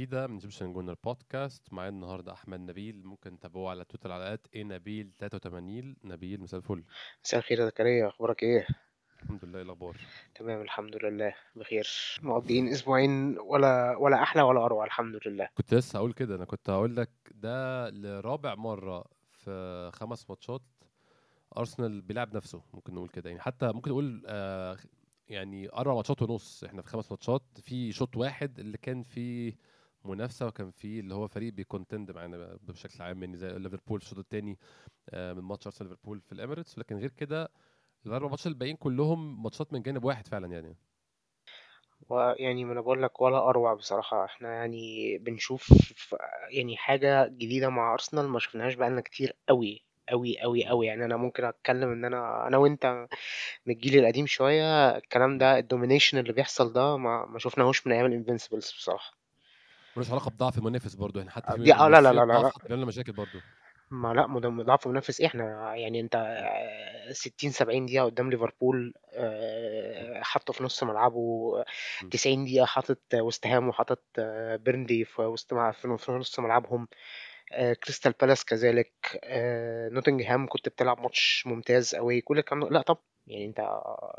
جديدة من Egyptian Gooner Podcast معايا النهاردة أحمد نبيل ممكن تتابعوه على تويتر على قد إيه نبيل 83 نبيل مساء الفل. مساء الخير يا زكريا. أخبارك إيه؟ الحمد لله إيه الأخبار؟ تمام الحمد لله. بخير. مقضيين أسبوعين ولا ولا أحلى ولا أروع الحمد لله. كنت لسه هقول كده أنا كنت هقول لك ده لرابع مرة في خمس ماتشات أرسنال بيلعب نفسه ممكن نقول كده. يعني حتى ممكن نقول آه يعني أربع ماتشات ونص. إحنا في خمس ماتشات في شوط واحد اللي كان فيه منافسة وكان فيه اللي هو فريق بي compete معانا بشكل عام يعني زي ليفربول الشوط الثاني من ماتش أرسنال ليفربول في الاميريتس لكن غير كده الأربع ماتشات الباقيين كلهم ماتشات من جانب واحد فعلا يعني. ويعني ما أنا بقول لك ولا أروع بصراحة. إحنا يعني بنشوف يعني حاجة جديدة مع أرسنال ما شفناهاش بقالنا كتير قوي قوي قوي قوي يعني أنا ممكن أتكلم إن أنا أنا وأنت من الجيل القديم شوية الكلام ده ال domination اللي بيحصل ده ما, ما شفناهوش من أيام ال Invincibles بصراحة. ملوش علاقة بضعف المنافس برضه يعني حتى في دي آه لا لا لا لا, لا. بيعمل مشاكل برضه ما لا ضعف منافس إيه إحنا يعني أنت آه، 60 70 دقيقة قدام ليفربول آه، حاطه في نص ملعبه م. 90 دقيقة حاطط وست هام وحاطط آه، بيرنلي في وسط في نص ملعبهم آه، كريستال بالاس كذلك آه، نوتنجهام كنت بتلعب ماتش ممتاز قوي كل الكلام لا طب يعني انت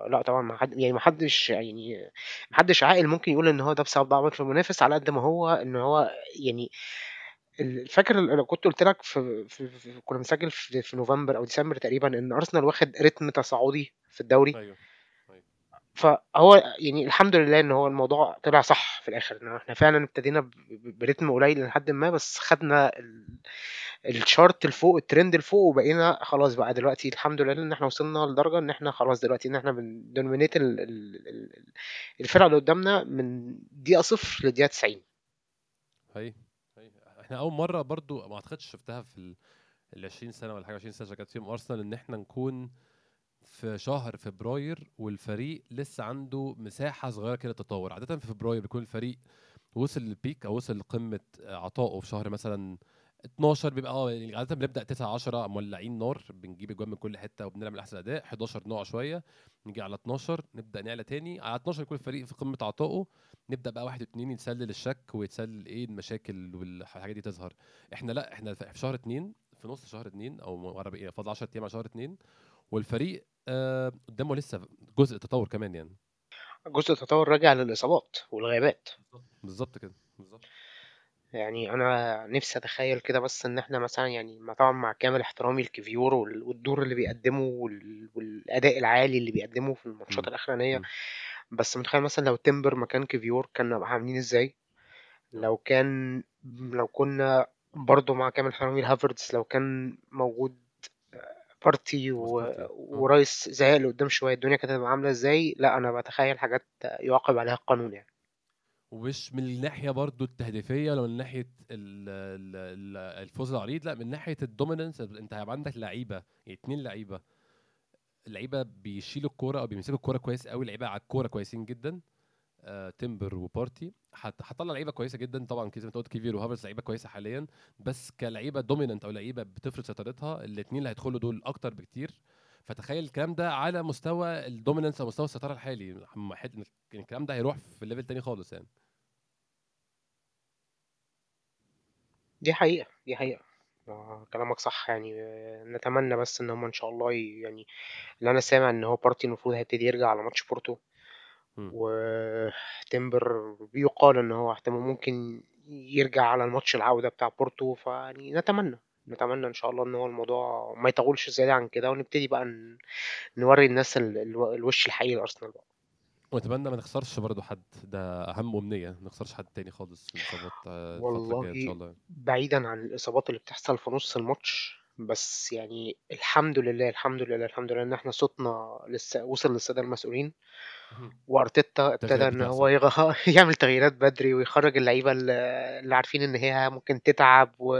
لا طبعا ما حد يعني ما حدش يعني ما حدش عاقل ممكن يقول إن هو ده بسبب ضعف المنافس على قد ما هو إن هو يعني فاكر أنا كنت قلت لك في, في, في كنا بنسجل في, في نوفمبر أو ديسمبر تقريبا إن أرسنال واخد رتم تصاعدي في الدوري. أيوه. فهو يعني الحمد لله إن هو الموضوع طلع صح في الآخر إن إحنا فعلا ابتدينا برتم قليل لحد ما بس خدنا ال- ال chart لفوق الترند لفوق وبقينا خلاص بقى دلوقتي الحمد لله إن إحنا وصلنا لدرجة إن إحنا خلاص دلوقتي إن إحنا بن dominate ال- ال- ال- الفرقة اللي قدامنا من دقيقة صفر لدقيقة 90 هي هي إحنا أول مرة برضو ما أعتقدش شفتها في ال ال 20 سنة ولا حاجة 20 سنة شغالة فيهم أرسنال إن إحنا نكون في شهر فبراير والفريق لسه عنده مساحة صغيرة كده تطور عادة في فبراير بيكون الفريق وصل للبيك أو وصل لقمة عطائه في شهر مثلا 12 بيبقى آه يعني عادة بنبدأ 9 10 مولعين نار بنجيب اجوان من كل حتة وبنلعب احسن أداء. 11 نقع شوية نيجي على 12 نبدأ نعلى تاني. على 12 يكون الفريق في قمة عطائه. نبدأ بقى واحد اتنين يتسلل الشك ويتسلل إيه المشاكل والحاجات دي تظهر. إحنا لأ إحنا في شهر اتنين في نص شهر اتنين أو إيه فاضل 10 أيام على شهر اتنين والفريق قدامه لسه جزء تطور كمان يعني. جزء التطور راجع للإصابات والغيابات. بالظبط كده بالظبط. يعني أنا نفسي أتخيل كده بس إن إحنا مثلا يعني ما طبعا مع كامل احترامي لكيفيور وال- والدور اللي بيقدمه وال- والأداء العالي اللي بيقدمه في الماتشات. الأخرانية. بس متخيل مثلا لو تمبر مكان كيفيور كنا نبقى عاملين إزاي؟ لو كان لو كنا برضو مع كامل احترامي لهافرتز لو كان موجود بارتي و... مظبوط. آه. ورايس زي اللي قدام شوية الدنيا كانت هتبقى عاملة إزاي لا أنا بتخيل حاجات يعاقب عليها القانون يعني ومش من الناحية برضو التهديفية ولا من ناحية ال- ال- ال- الفوز العريض لا من ناحية ال dominance أنت هيبقى عندك لعيبة يعني اتنين لعيبة لعيبه بيشيلوا الكورة أو بيمسكوا الكورة كويس قوي لعيبة على الكوره كويسين جدا آه تمبر وبارتي. هت- هتطلع لعيبة كويسة جدا. طبعا زي ما انت قلت كيفيور وهافرتز لعيبة كويسة حاليا. بس كلعيبة dominant أو لعيبة بتفرض سيطرتها الاثنين اللي هيدخلوا دول أكتر بكتير. فتخيل الكلام ده على مستوى ال dominance أو مستوى السيطره الحالي. يعني الكلام ده هيروح في level تاني خالص يعني. دي حقيقة دي حقيقة. آه، كلامك صح يعني. آه، نتمنى بس إن هم إن شاء الله يعني اللي أنا سامع إن هو بارتي المفروض هيبتدي يرجع على ماتش بورتو. مم. وتمبر بيقال إن هو احتمال ممكن يرجع على الماتش العودة بتاع بورتو فيعني نتمنى نتمنى إن شاء الله إن هو الموضوع ما يطولش زيادة عن كده ونبتدي بقى ن- نوري الناس ال- ال- الوش الحقيقي لأرسنال بقى وأتمنى ما نخسرش برضو حد ده أهم أمنية ما نخسرش حد تاني خالص في الإصابات آه، إن شاء الله والله بعيدا عن الإصابات اللي بتحصل في نص الماتش بس يعني الحمد لله الحمد لله الحمد لله إن إحنا صوتنا لسه وصل للسادة المسؤولين. وأرتيتا ابتدى إن هو. يغ... يعمل تغييرات بدري ويخرج اللعيبة اللي عارفين إن هي ممكن تتعب و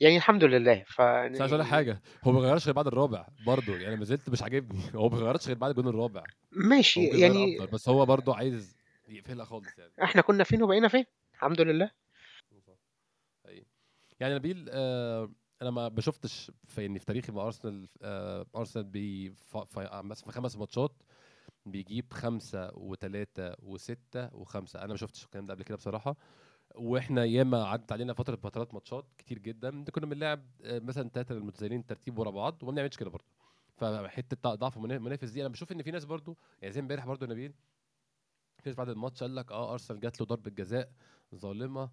يعني الحمد لله. ف بس عايز أقول حاجة هو ما بيغيرش غير بعد الرابع برضه يعني ما زلت مش عاجبني. هو ما بيغيرش غير بعد الجون الرابع. ماشي يعني بس هو برضه عايز يقفلها خالص يعني. إحنا كنا فين وبقينا فين؟ الحمد لله. يعني نبيل آه أنا ما بشوفتش في يعني في تاريخي مع أرسنال آه أرسنال بي مثلا في خمس ماتشات بيجيب خمسة وثلاثة وستة وخمسة. أنا ما شفتش الكلام ده قبل كده بصراحة. وإحنا ياما عدت علينا فترة فترات ماتشات كتير جدا. كنا بنلعب آه، مثلا ثلاثة المتزايدين ترتيب ورا بعض وما بنعملش كده برضه. فحتة ضعف المنا- المنافس دي أنا بشوف إن في ناس برضه يعني زي امبارح برضه نبيل في ناس بعد الماتش قال لك آه أرسنال جات له ضربة جزاء ظالمة.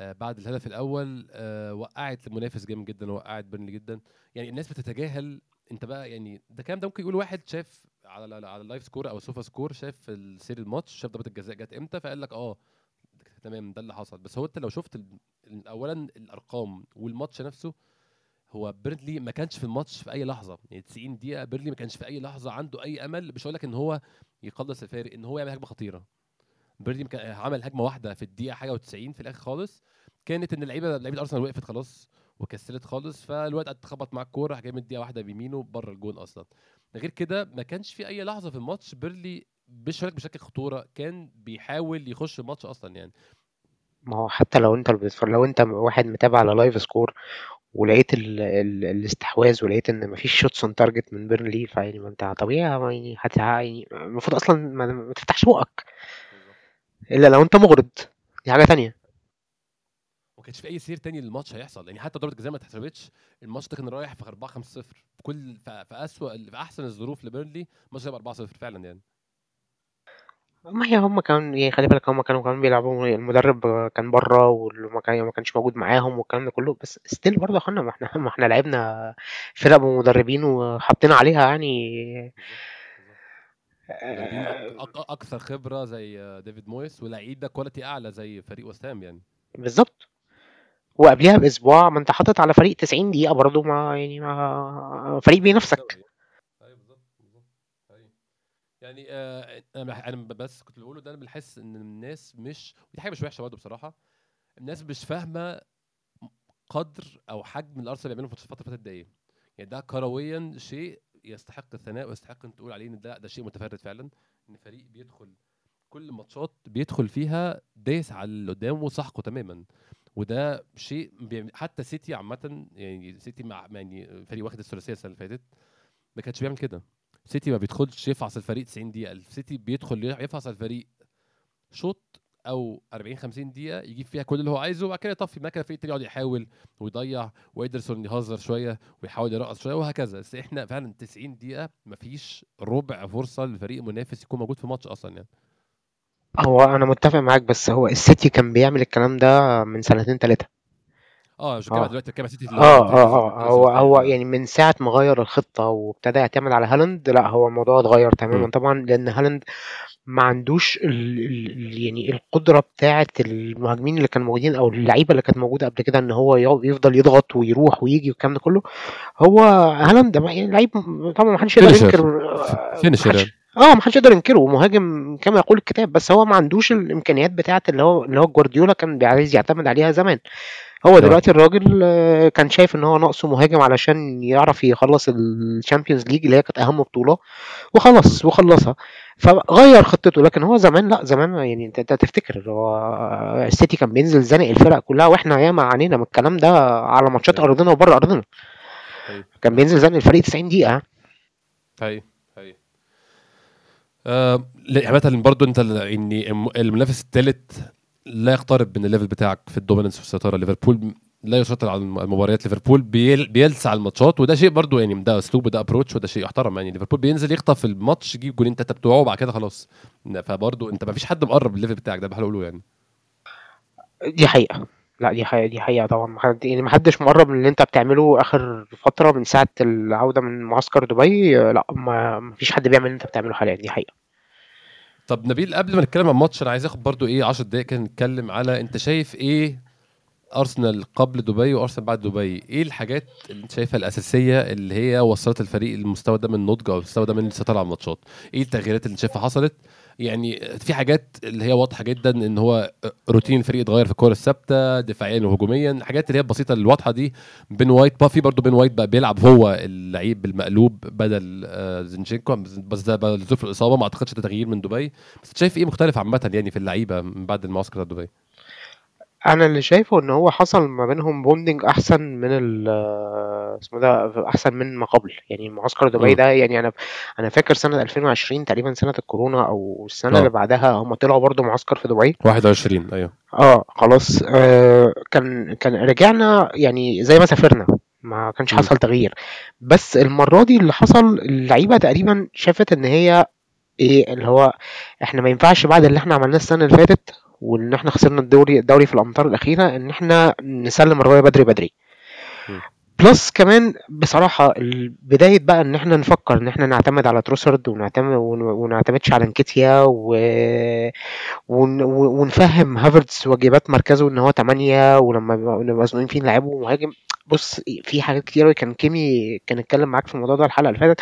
بعد الهدف الأول آه وقعت المنافس جامد جدا وقعت بيرنلي جدا. يعني الناس بتتجاهل. أنت بقى يعني ده كلام ده ممكن يقول واحد شاف على على ال Livescore أو ال Sofascore شاف سير الماتش شاف ضربة الجزاء جت إمتى فقال لك آه تمام ده اللي حصل. بس هو أنت لو شفت اولا الأرقام والماتش نفسه هو بيرنلي ما كانش في الماتش في أي لحظة. يعني 90 دقيقة بيرنلي ما كانش في أي لحظة عنده أي أمل. مش هقول لك إن هو يقلص الفارق إن هو يعمل هجمه خطيرة. كان عمل هجمة واحدة في الدقيقة حاجة و90 في الآخر خالص. كانت إن اللعيبة لعيبة ارسنال وقفت خلاص وكسلت خالص فالواد قعد تخبط مع الكورة راح جاي من دقيقه واحدة بيمينه بره الجون أصلا. غير كده ما كانش في أي لحظة في الماتش بيرنلي بيشارك بشكل خطورة كان بيحاول يخش الماتش أصلا يعني. ما هو حتى لو أنت لو أنت واحد متابع على Livescore ولقيت ال... ال... الاستحواذ ولقيت إن مفيش shots on target من بيرنلي فيعني ما أنت طبيعي يعني. يعني المفروض أصلا ما, ما تفتحش بقك. إلا لو أنت مغرض. دي حاجة تانية. ما كانش في أي سير تاني للماتش هيحصل. يعني حتى ضربه الجزاء ما اتحسبتش الماتش ده كان رايح في 4 5 0 في كل في اسوء في أحسن الظروف لبيرنلي الماتش هيبقى 4 0 فعلا يعني. ما هي هم كان يعني خلي بالك هم كانوا كمان بيلعبوا المدرب كان بره وما كان ما كانش موجود معاهم والكلام ده كله. بس still برضه يا أخوانا ما إحنا ما إحنا لعبنا فرق بمدربين وحطينا عليها يعني أكثر خبرة زي آه، ديفيد مويس ولعيبة quality أعلى زي فريق وست هام يعني. بالظبط. وقبلها بأسبوع ما أنت حاطط على فريق 90 دقيقة برضه ما يعني ما فريق بينافسك. بالظبط. أيوه يعني آه أنا بس كنت بقوله ده أنا بحس إن الناس مش ودي حاجة مش وحشة برضه بصراحة. الناس مش فاهمة قدر أو حجم الأرسنال بيعمله في الفترة اللي فاتت ده إيه يعني ده كرويا شيء يستحق الثناء ويستحق إن تقول عليه إن ده ده شيء متفرد فعلا إن فريق بيدخل كل ماتشات بيدخل فيها دايس على اللي قدامه سحقه تماما. وده شيء حتى سيتي عامة يعني سيتي مع يعني فريق واخد الثلاثية السنة اللي فاتت ما كانش بيعمل كده. سيتي ما بيدخلش يفعص الفريق 90 دقيقة. السيتي بيدخل يفعص الفريق شوط أو 40 50 دقيقة يجيب فيها كل اللي هو عايزه وبعد كده يطفي كان الفريق التاني يقعد يحاول ويضيع وإيدرسون يهزر شوية ويحاول يرقص شوية وهكذا. بس إحنا فعلا 90 دقيقة مفيش ربع فرصة للفريق المنافس يكون موجود في الماتش أصلا يعني. هو أنا متفق معاك بس هو السيتي كان بيعمل الكلام ده من سنتين ثلاثة آه مش بتكلم آه. دلوقتي؟ بتكلم سيتي اللي آه هو آه آه هو هو يعني من ساعة ما غير الخطة وابتدى يعتمد على هالاند لا هو الموضوع اتغير تماما. طبعا لأن هالاند ما عندوش ال ال ال- يعني القدرة بتاعة المهاجمين اللي كانوا موجودين أو اللعيبة اللي كانت موجودة قبل كده إن هو يفضل يضغط ويروح ويجي والكلام ده كله. هو هالاند يعني لعيب طبعا ما حدش يقدر ينكر آه، يعني آه ما حدش يقدر ينكره مهاجم كما يقول الكتاب بس هو ما عندوش الإمكانيات بتاعه اللي هو اللي هو جوارديولا كان عايز يعتمد عليها زمان. هو آه. دلوقتي الراجل آه، كان شايف إن هو ناقصه مهاجم علشان يعرف يخلص ال Champions League اللي هي كانت أهم بطولة وخلص وخلصها. فغير خطته. لكن هو زمان لا زمان يعني أنت تفتكر هو السيتي كان بينزل زنق الفرق كلها وإحنا ياما عانينا من الكلام ده على ماتشات أيوه. أرضنا وبره أرضنا. أيوه. كان بينزل زنق الفريق 90 دقيقة. أيوه أيوه. آه لا، عامة برضه أنت يعني الم- المنافس الثالث لا يقترب من ال level بتاعك في ال dominance والسيطرة ليفربول لا يسيطر على الم- المباريات ليفربول بيل بيلسع الماتشات وده شيء برضه يعني ده أسلوب وده approach وده شيء يحترم. يعني ليفربول بينزل يخطف الماتش يجيب جولين تلاتة بتوعه وبعد كده خلاص. فبرضه انت ما فيش حد مقرب ال level بتاعك ده بحاول اقوله يعني. دي حقيقة. لا دي حقيقة دي حقيقة طبعا. يعني ما حدش مقرب من اللي انت بتعمله آخر فترة من ساعة العودة من معسكر دبي لا ما فيش حد بيعمل اللي انت بتعمله حاليا. دي حقيقة. طب نبيل قبل ما نتكلم عن الماتش أنا عايز آخد برضو إيه 10 دقايق كده نتكلم على أنت شايف إيه أرسنال قبل دبي وأرسنال بعد دبي؟ إيه الحاجات اللي أنت شايفها الأساسية اللي هي وصلت الفريق للمستوى ده من النضج أو المستوى ده من السيطره على الماتشات؟ إيه التغييرات اللي أنت شايفها حصلت؟ يعني في حاجات اللي هي واضحة جدا إن هو روتين الفريق اتغير في الكورة الثابتة دفاعيا وهجوميا الحاجات اللي هي البسيطة الواضحة دي. بين وايت بقى في برضه بين وايت بقى بيلعب هو اللعيب بالمقلوب بدل آه، زينشينكو بس ده ظروف الإصابة ما أعتقدش ده تغيير من دبي. بس شايف إيه مختلف عامة يعني في اللعيبة من بعد المعسكر دبي؟ أنا اللي شايفه إن هو حصل ما بينهم bonding أحسن من ال اسمه ده أحسن من ما قبل يعني معسكر دبي. ده يعني أنا أنا فاكر سنة 2020 تقريبا سنة الكورونا أو السنة آه. اللي بعدها هم طلعوا برضو معسكر في دبي 21 أيوه آه خلاص آه كان كان رجعنا يعني زي ما سافرنا ما كانش. حصل تغيير بس المرة دي اللي حصل اللعيبة تقريبا شافت إن هي إيه اللي هو إحنا ما ينفعش بعد اللي إحنا عملناه السنة اللي فاتت وإن إحنا خسرنا الدوري الدوري في الامتار الأخيرة إن إحنا نسلم الراية بدري بدري. بلس كمان بصراحة ال- بداية بقى إن إحنا نفكر إن إحنا نعتمد على تروسرد ونعتمد ون- ونعتمدش على انكيتيا و... ون... ونفهم هافرتز واجبات مركزه إن هو 8 ولما نبقى مزنوقين فيه نلعبه مهاجم بص في حاجات كتير كان كيمي كان اتكلم معاك في الموضوع ده الحلقة اللي فاتت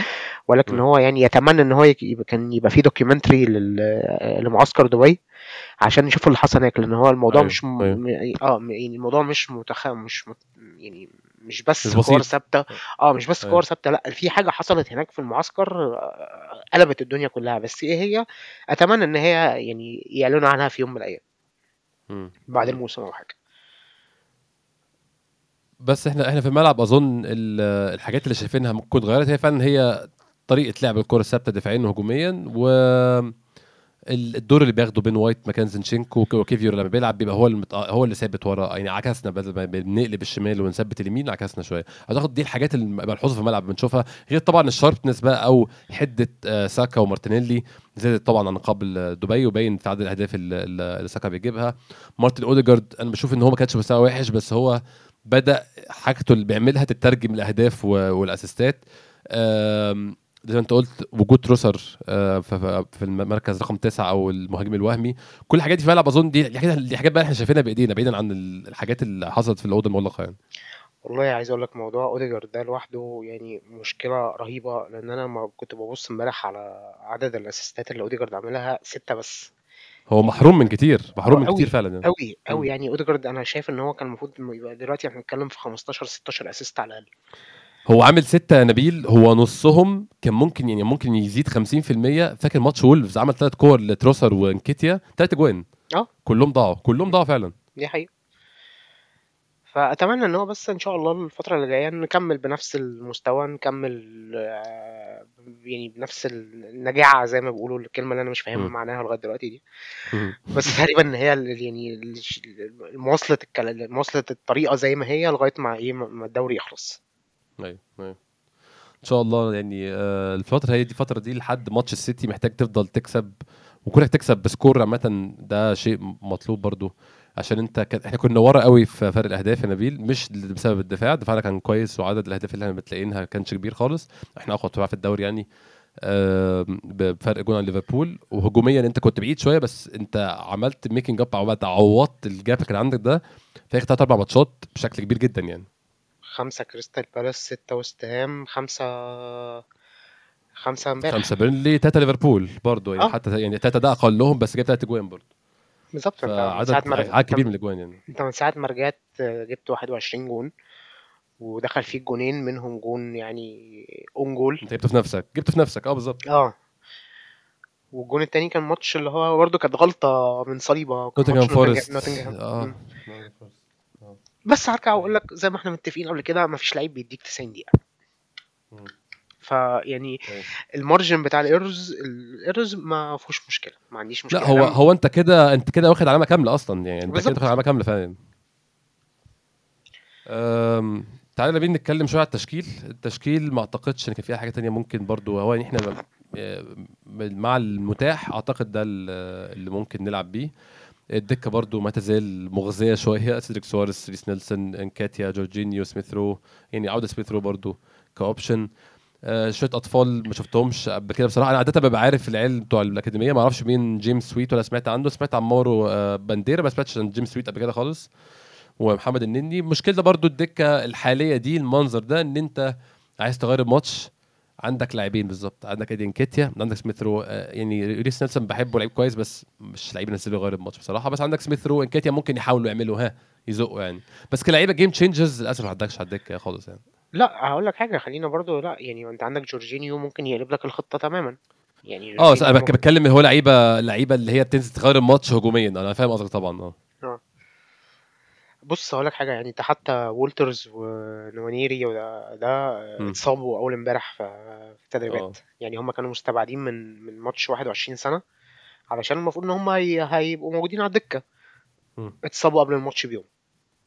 ولكن. هو يعني يتمنى إن هو يك- كان يبقى في documentary لل... لمعسكر دبي عشان نشوف اللي حصل هناك لأن هو الموضوع أيوه مش م... أيوه. م- آه يعني الموضوع مش متخ... مش مت... يعني مش بس كور ثابتة. آه مش بس كور أيوه. ثابتة لأ في حاجة حصلت هناك في المعسكر آه، قلبت الدنيا كلها. بس إيه هي؟ أتمنى إن هي يعني يعلنوا عنها في يوم من الأيام. بعد. الموسم أو حاجة. بس إحنا إحنا في الملعب أظن ال- الحاجات اللي شايفينها ممكن اتغيرت هي فعلا هي طريقة لعب الكرة الثابتة دفاعيا وهجوميا و الدور اللي بياخده بين وايت مكان زينشينكو وك- وكيفيور لما بيلعب بيبقى هو المت... هو اللي ثابت ورا. يعني عكسنا بدل ما بنقلب الشمال ونثبت اليمين عكسنا شوية. اعتقد دي الحاجات اللي ملحوظه في الملعب بنشوفها. غير طبعا ال sharpness بقى أو حدة آه، ساكا ومارتينيلي زادت طبعا عن قبل دبي وباين في عدد الأهداف اللي ساكا بيجيبها. مارتن أوديجارد أنا بشوف إن هو ما كانش مستوى وحش بس هو بدأ حاجته اللي بيعملها تترجم الأهداف وال assistات. زي ما انت قلت وجود تروسارد آه، في المركز رقم تسعة أو المهاجم الوهمي كل الحاجات دي في الملعب أظن دي دي حاجات دي حاجات بقى إحنا شايفينها بإيدينا بعيدا عن ال- الحاجات اللي حصلت في الاوضه المغلقة يعني. والله عايز أقول لك موضوع أوديجارد ده لوحده يعني مشكلة رهيبة لأن أنا ما كنت ببص امبارح على عدد ال assistات اللي أوديجارد عملها ستة بس. هو محروم من كتير محروم من كتير فعلا يعني. قوي قوي. يعني أوديجارد أنا شايف إن هو كان المفروض يبقى دلوقتي إحنا بنتكلم في 15 16 assist على الأقل. هو عامل ستة يا نبيل هو نصهم كان ممكن يعني ممكن يزيد 50% فاكر ماتش وولفز عمل ثلاث كور لتروسارد وانكيتيا ثلاث أجوان. آه. كلهم ضاعوا كلهم ضاعوا فعلا. دي حقيقة. فأتمنى إن هو بس إن شاء الله الفترة اللي جاية نكمل بنفس المستوى نكمل آه، يعني بنفس النجاعة زي ما بيقولوا الكلمة اللي أنا مش فاهمها. معناها لغاية دلوقتي دي. بس تقريبا إن هي يعني ال- مواصلة الكلام مواصلة الطريقة زي ما هي لغاية ما إيه ما الدوري يخلص. أيوه أيوه. إن شاء الله يعني آه، الفترة هي دي الفترة دي لحد ماتش السيتي محتاج تفضل تكسب وكونك تكسب ب score عامة. ده شيء مطلوب برضو عشان انت كان إحنا كنا ورا قوي في فرق الأهداف يا نبيل مش بسبب الدفاع. دفاعنا كان كويس وعدد الأهداف اللي إحنا بنتلقاها ماكانش كبير خالص. إحنا أقوى دفاع في الدوري يعني بفرق جون عن ليفربول. وهجوميا انت كنت بعيد شوية بس انت عملت making up أو عوضت ال gap اللي كان عندك ده في ثلاث أربع ماتشات بشكل كبير جدا يعني. خمسة كريستال بالاس ستة وست هام خمسة خمسة امبارح. خمسة بيرنلي ثلاثة ليفربول برضه يعني آه. حتى يعني ثلاثة ده اقلهم بس جاب ثلاث أجوان برضه بالظبط فعدد ما عدد كبير من الأجوان يعني. أنت من ساعة ما رجعت جبت 21 جون ودخل فيك جونين منهم جون يعني own goal أنت جبته في نفسك. جبته في نفسك آه بالظبط. آه. والجون التاني كان ماتش اللي هو برضه كانت غلطة من صليبة. كان نوتنجهام فورست. نوتنجهام. آه. بس هرجع وأقول لك زي ما إحنا متفقين قبل كده مفيش لعيب بيديك 90 دقيقة. مم. فيعني. ال margin بتاع ال errors ال errors ما فيهوش مشكلة ما عنديش لا مشكلة. هو لما هو أنت كده أنت كده واخد علامة كاملة أصلا يعني أنت كده واخد علامة كاملة فعلا. أم، تعالى بينا نتكلم شوية على التشكيل. التشكيل ما أعتقدش إن كان فيها حاجة تانية ممكن برضو هو يعني إحنا م- مع المتاح أعتقد ده ال- اللي ممكن نلعب بيه. الدكة برضو ما تزال مخزية شوية. سيدريك سواريز ريس نيلسون إنكيتيا جورجينيو سميث رو يعني عودة سميث رو برضو ك option. آه، شوية أطفال ما شفتهمش قبل كده بصراحة. أنا عادة ببقى عارف العيال بتوع الأكاديمية. ما أعرفش مين جيمس سويت ولا سمعت عنه. سمعت عن مورو آه، بانديرا ما سمعتش عن جيمس سويت قبل كده خالص. ومحمد النني. المشكلة برضو الدكة الحالية دي المنظر ده إن أنت عايز تغير الماتش. عندك لاعبين بالظبط عندك إيدي إنكيتيا عندك سميث رو آه، يعني ريس نيلسون بحبه لعيب كويس بس مش لعيب ينزله يغير الماتش بصراحة. بس عندك سميث رو إنكيتيا ممكن يحاولوا يعملوا ها يزقوا يعني. بس كلاعيبة game changers للأسف ما عندكش على الدكة خالص يعني. لا هقول لك حاجة خلينا برضو لا يعني أنت عندك جورجينيو ممكن يقلب لك الخطة تماما. يعني آه أنا بتكلم هو لعيبة لعيبة اللي هي بتنزل تغير الماتش هجوميا. أنا فاهم قصدك طبعا آه. آه. بص هقول لك حاجة يعني انت حتى وولترز ونوانيري وده ده مم. اتصابوا أول امبارح في في التدريبات. آه. يعني هم كانوا مستبعدين من من ماتش 21 سنة علشان المفروض إن هم هي... هيبقوا موجودين على الدكة. مم. اتصابوا قبل الماتش بيوم.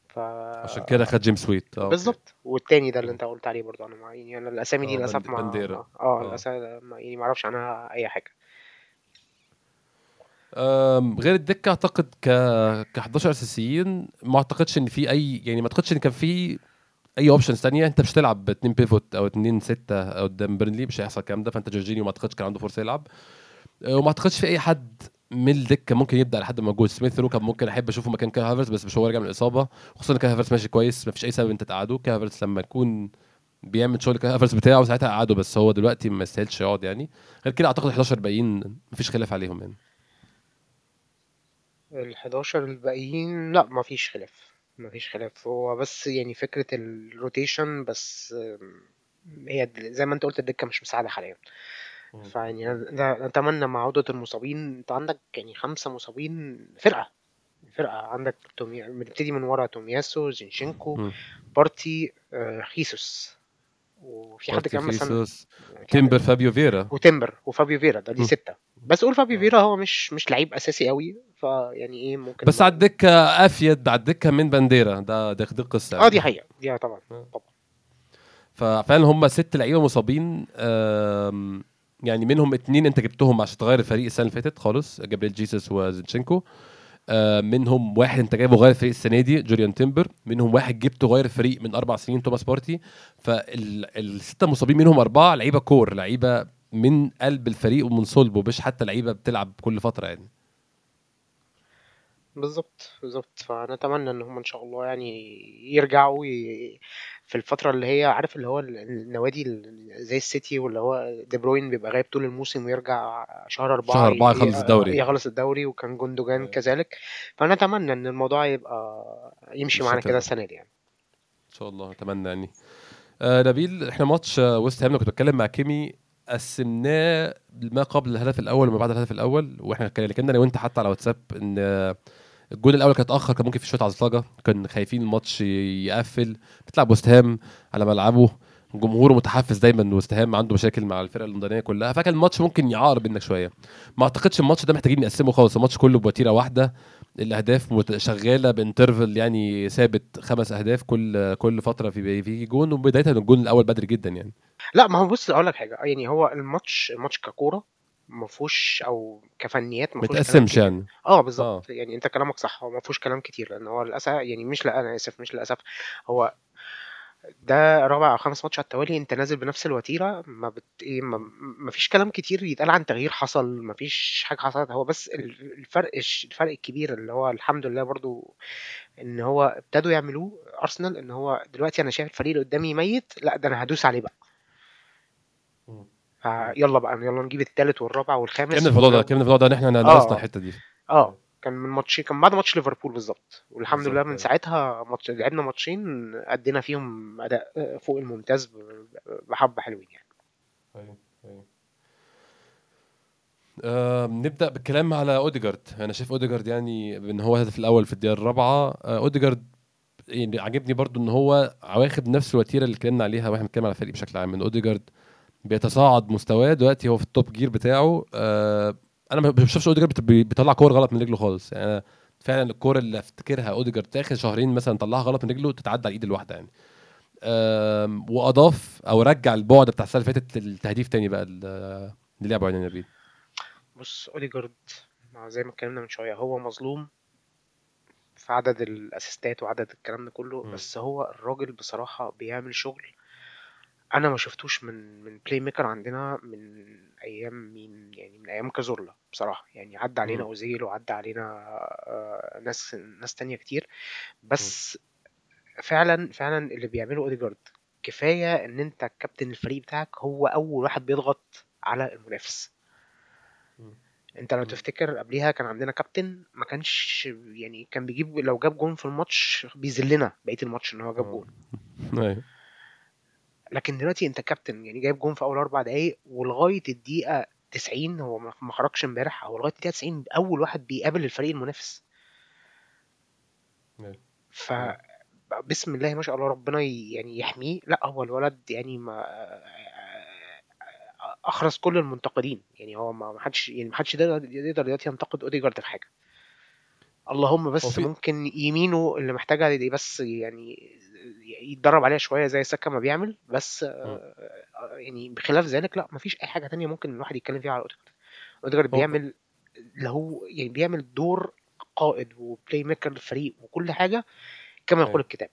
ف عشان كده خد جيمس ويت. آه بالظبط. والتاني ده اللي. انت قلت عليه برضه أنا يعني أنا الأسامي دي آه للأسف. ما آه. للأسف ما يعني ما أعرفش عنها أي حاجة. غير الدكة أعتقد ك ك 11 أساسيين ما أعتقدش إن في أي يعني ما أعتقدش إن كان في أي options ثانية أنت مش هتلعب باتنين pivot أو اتنين ستة قدام بيرنلي مش هيحصل الكلام ده. فأنت جورجينيو ما أعتقدش كان عنده فرصة يلعب. أه، وما أعتقدش في أي حد من الدكة ممكن يبدأ لحد ما موجود سميث رو كان ممكن أحب أشوفه مكان كاي هافرز بس مش هو راجع من الإصابة. خصوصا كاي هافرز ماشي كويس ما فيش أي سبب أنت تقعده كاي هافرز لما يكون بيعمل شغل كاي هافرز بتاعه ساعتها قعده بس هو دلوقتي ما يستاهلش يقعد يعني. غير كده أعتقد 11 باقيين مفيش خلاف عليهم يعني. ال 11 الباقيين لأ ما فيش خلاف ما فيش خلاف هو بس يعني فكرة ال rotation بس هي د- زي ما انت قلت الدكة مش مساعدة حاليا. فيعني أتمنى مع عوده المصابين أنت عندك يعني خمسة مصابين فرقة فرقة عندك تومي... بنبتدي من ورا تومياسو زينشينكو. بارتي آه، خيسوس وفي حد كمان مثلا تيمبر وفابيو فيرا. وتمبر وفابيو فيرا ده دي. ستة. بس قول فابيو آه. فيرا هو مش مش لعيب أساسي قوي فيعني إيه ممكن بس على الدكة أفيد على الدكة من بانديرا. ده ده دي القصة آه دي يعني. حقيقة. دي طبعا. آه. طبعا ففعلا هم ست لعيبة مصابين يعني منهم اتنين أنت جبتهم عشان تغير الفريق السنة اللي فاتت خالص جابريل جيسوس وزينشينكو. آه، منهم واحد انت جايبه غير الفريق السنة دي جوليان تيمبر. منهم واحد جبته غير الفريق من أربع سنين توماس بارتي فالسته مصابين منهم أربعة لعيبة كور لعيبة من قلب الفريق ومن صلبه مش حتى لعيبة بتلعب كل فترة يعني. بالظبط بالظبط فنتمنى إن هم إن شاء الله يعني يرجعوا ي... في الفترة اللي هي عارف اللي هو ال- النوادي ال- زي السيتي واللي هو دي بروين بيبقى غايب طول الموسم ويرجع شهر أربعة شهر أربعة ي... يخلص. الدوري. يخلص الدوري وكان جوندوجان كذلك. فنتمنى إن الموضوع يبقى يمشي معانا كده ده السنة دي يعني. إن شاء الله أتمنى يعني. آه نبيل إحنا ماتش ويست هام لما كنت بتكلم مع كيمي قسمناه ما قبل الهدف الأول وما بعد الهدف الأول وإحنا كلمنا أنا وأنت حتى على واتساب إن آه، الجول الأول كان اتأخر كان ممكن في شوية عصلجه كان خايفين الماتش يقفل. بتلعب وست هام على ملعبه جمهوره متحفز دايما وست هام عنده مشاكل مع الفرق اللندنيه كلها. فكان الماتش ممكن يقارب منك شوية. ما أعتقدش الماتش ده محتاجين نقسمه خالص. الماتش كله بوتيرة واحدة الأهداف شغالة ب interval يعني ثابت خمس أهداف كل كل فترة في في جون وبدايه الجون الأول بدري جدا يعني. لا ما هو بص أقول لك حاجة. يعني هو الماتش الماتش ككورة ما فيهوش أو كفنيات ما فيهوش يعني. آه بالظبط. يعني أنت كلامك صح. هو ما فيهوش كلام كتير لأن هو للأسف يعني مش لأ أنا آسف مش للأسف. هو ده رابع أو خامس ماتش على التوالي أنت نازل بنفس الوتيرة ما بت إيه ما, ما فيش كلام كتير يتقال عن تغيير حصل ما فيش حاجة حصلت. هو بس ال- الفرق الفرق الكبير اللي هو الحمد لله برضو إن هو ابتدوا يعملوه أرسنال إن هو دلوقتي أنا شايف الفريق اللي قدامي ميت لأ ده أنا هدوس عليه بقى. فيلا بقى يلا نجيب التالت والرابع والخامس في الموضوع ده في الموضوع ده ان إحنا ناقصنا آه. الحتة دي. آه كان من ماتش كان بعد ماتش ليفربول بالظبط والحمد لله من أيوه ساعتها ماتش لعبنا ماتشين أدينا فيهم أداء فوق الممتاز بحبة حلوين يعني. أيوه أيوه. آه نبدأ بالكلام على أوديجارد. أنا شايف أوديجارد يعني إن هو الهدف الأول في الدقيقة الرابعة. آه أوديجارد يعني عجبني برضو إن هو واخد نفس الوتيرة اللي اتكلمنا عليها وإحنا بنتكلم على الفريق بشكل عام إن أوديجارد بيتصاعد مستواه. دلوقتي هو في ال top gear بتاعه آه أنا ما بشوفش اوديجارد بيطلع كور غلط من رجله خالص. يعني فعلا الكور اللي أفتكرها اوديجارد آخر شهرين مثلا طلعها غلط من رجله تتعدى على الإيد الواحدة يعني. وأضاف أو رجع البعد بتاع السنة اللي فاتت للتهديف تاني بقى ال- اللي لعبه يعني نبيل بص اوديجارد مع زي ما اتكلمنا من شوية هو مظلوم في عدد ال assist ات وعدد الكلام ده كله مم. بس هو الراجل بصراحة بيعمل شغل أنا ما شفتوش من من playmaker عندنا من أيام مين يعني من أيام كازورلا بصراحة. يعني عدى علينا مم. اوزيل وعدى علينا آه، ناس ناس تانية كتير. بس فعلا فعلا اللي بيعمله اوديجارد كفاية إن أنت كابتن الفريق بتاعك هو أول واحد بيضغط على المنافس. مم. أنت لو. تفتكر قبليها كان عندنا كابتن ما كانش يعني كان بيجيب لو جاب جون في الماتش بيذلنا بقية الماتش إن هو جاب آه. جون. أيوه. لكن دلوقتي انت كابتن يعني جايب جون في اول أربع دقايق ولغاية الدقيقة 90 هو ما خرجش امبارح هو لغاية الدقيقة 90 اول واحد بيقابل الفريق المنافس. أيوه ف بسم الله ما شاء الله ربنا يعني يحميه. لا هو الولد يعني ما اخرس كل المنتقدين. يعني هو ما حدش يعني ما حدش يقدر دلوقتي ينتقد اوديجارد في حاجة. اللهم بس في ممكن يمينه اللي محتاجها دي بس يعني يتدرب عليها شوية زي ساكا ما بيعمل بس. آه، يعني بخلاف ذلك لا مفيش أي حاجة تانية ممكن الواحد يتكلم فيها على أوديجارد أوديجارد بيعمل اللي هو يعني بيعمل دور قائد و playmaker للفريق وكل حاجة كما يقول أيوة. الكتاب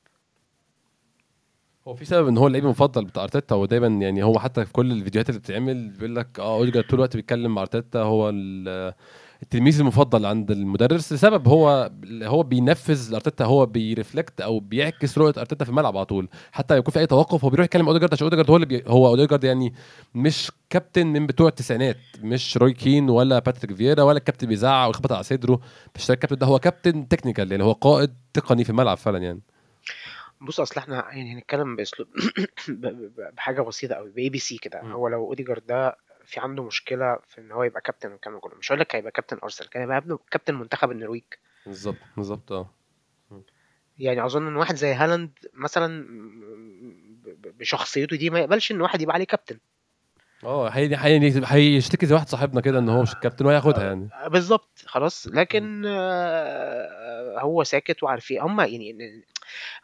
هو في سبب إن هو اللعيب المفضل بتاع أرتيتا هو دايما يعني هو حتى في كل الفيديوهات اللي بتتعمل بيقول لك آه أوديجارد طول الوقت بيتكلم مع أرتيتا هو التلميذ المفضل عند المدرس لسبب هو هو بينفذ أرتيتا هو بي reflect أو بيعكس رؤية أرتيتا في الملعب على طول. حتى يكون في أي توقف هو بيروح يكلم أوديجارد عشان أوديجارد هو اللي بي هو أوديجارد يعني مش كابتن من بتوع التسعينات مش روي كين ولا باتريك فييرا ولا الكابتن بيزعق ويخبط على صدره مش الكابتن ده هو كابتن technical يعني هو قائد تقني في الملعب فعلا يعني. بص أصل إحنا يعني هنتكلم بأسلوب بحاجة بسيطة قوي باي بي سي كده. هو لو أوديجارد ده في عنده مشكلة في إن هو يبقى كابتن والكلام ده كله. مش هقول لك هيبقى كابتن ارسنال كان هيبقى ابنه كابتن منتخب النرويج. بالظبط بالظبط آه. يعني أظن إن واحد زي هالاند مثلا بشخصيته دي ما يقبلش إن واحد يبقى عليه كابتن آه هي هي هيشتكي زي واحد صاحبنا كده إن هو مش الكابتن وهياخدها يعني آه، بالظبط خلاص. لكن آه، هو ساكت وعارفين هم يعني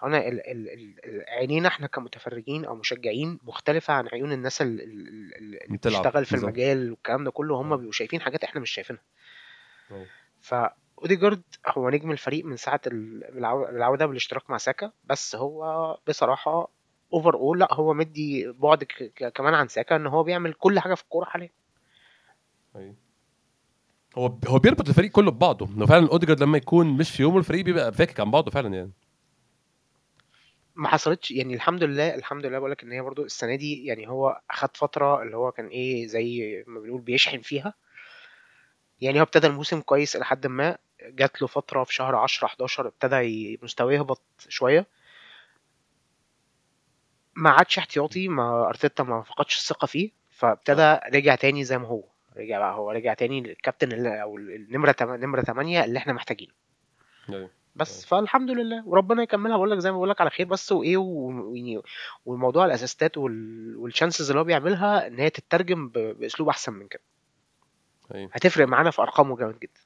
هنا ال- ال- ال- عينينا إحنا كمتفرجين أو مشجعين مختلفة عن عيون الناس ال- ال- ال- اللي بتلعب بتشتغل في بالظبط. المجال والكلام ده كله هم آه. بيبقوا شايفين حاجات إحنا مش شايفينها. آه فاوديجارد هو نجم الفريق من ساعة ال- العو- العودة بالاشتراك مع ساكا بس هو بصراحة overall لأ هو مدي بعد ك- ك- كمان عن ساكا إن هو بيعمل كل حاجة في الكورة حاليا. أيوة. هو هو بيربط الفريق كله ببعضه. إنه فعلا اوديجارد لما يكون مش في يومه الفريق بيبقى فاكك عن بعضه فعلا يعني. ما حصلتش يعني الحمد لله الحمد لله بقول لك إن هي برضو السنة دي يعني هو أخد فترة اللي هو كان إيه زي ما بنقول بيشحن فيها. يعني هو ابتدى الموسم كويس إلى حد ما جات له فترة في شهر 10 11 ابتدى مستواه يهبط شوية. ما عادش احتياطي ما أرتيتا ما فقدش الثقة فيه فابتدى رجع تاني زي ما هو. رجع بقى هو رجع تاني الكابتن أو النمره نمرة 8 اللي إحنا محتاجينه. أيوه. بس أيوه فالحمد لله. وربنا يكملها. بقول لك زي ما بقول لك على خير بس وإيه و- ويعني والموضوع الأسيستات وال... والشانسز اللي هو بيعملها إن هي تترجم ب... بأسلوب أحسن من كده. أيوه هتفرق معانا في أرقامه جامد جدا.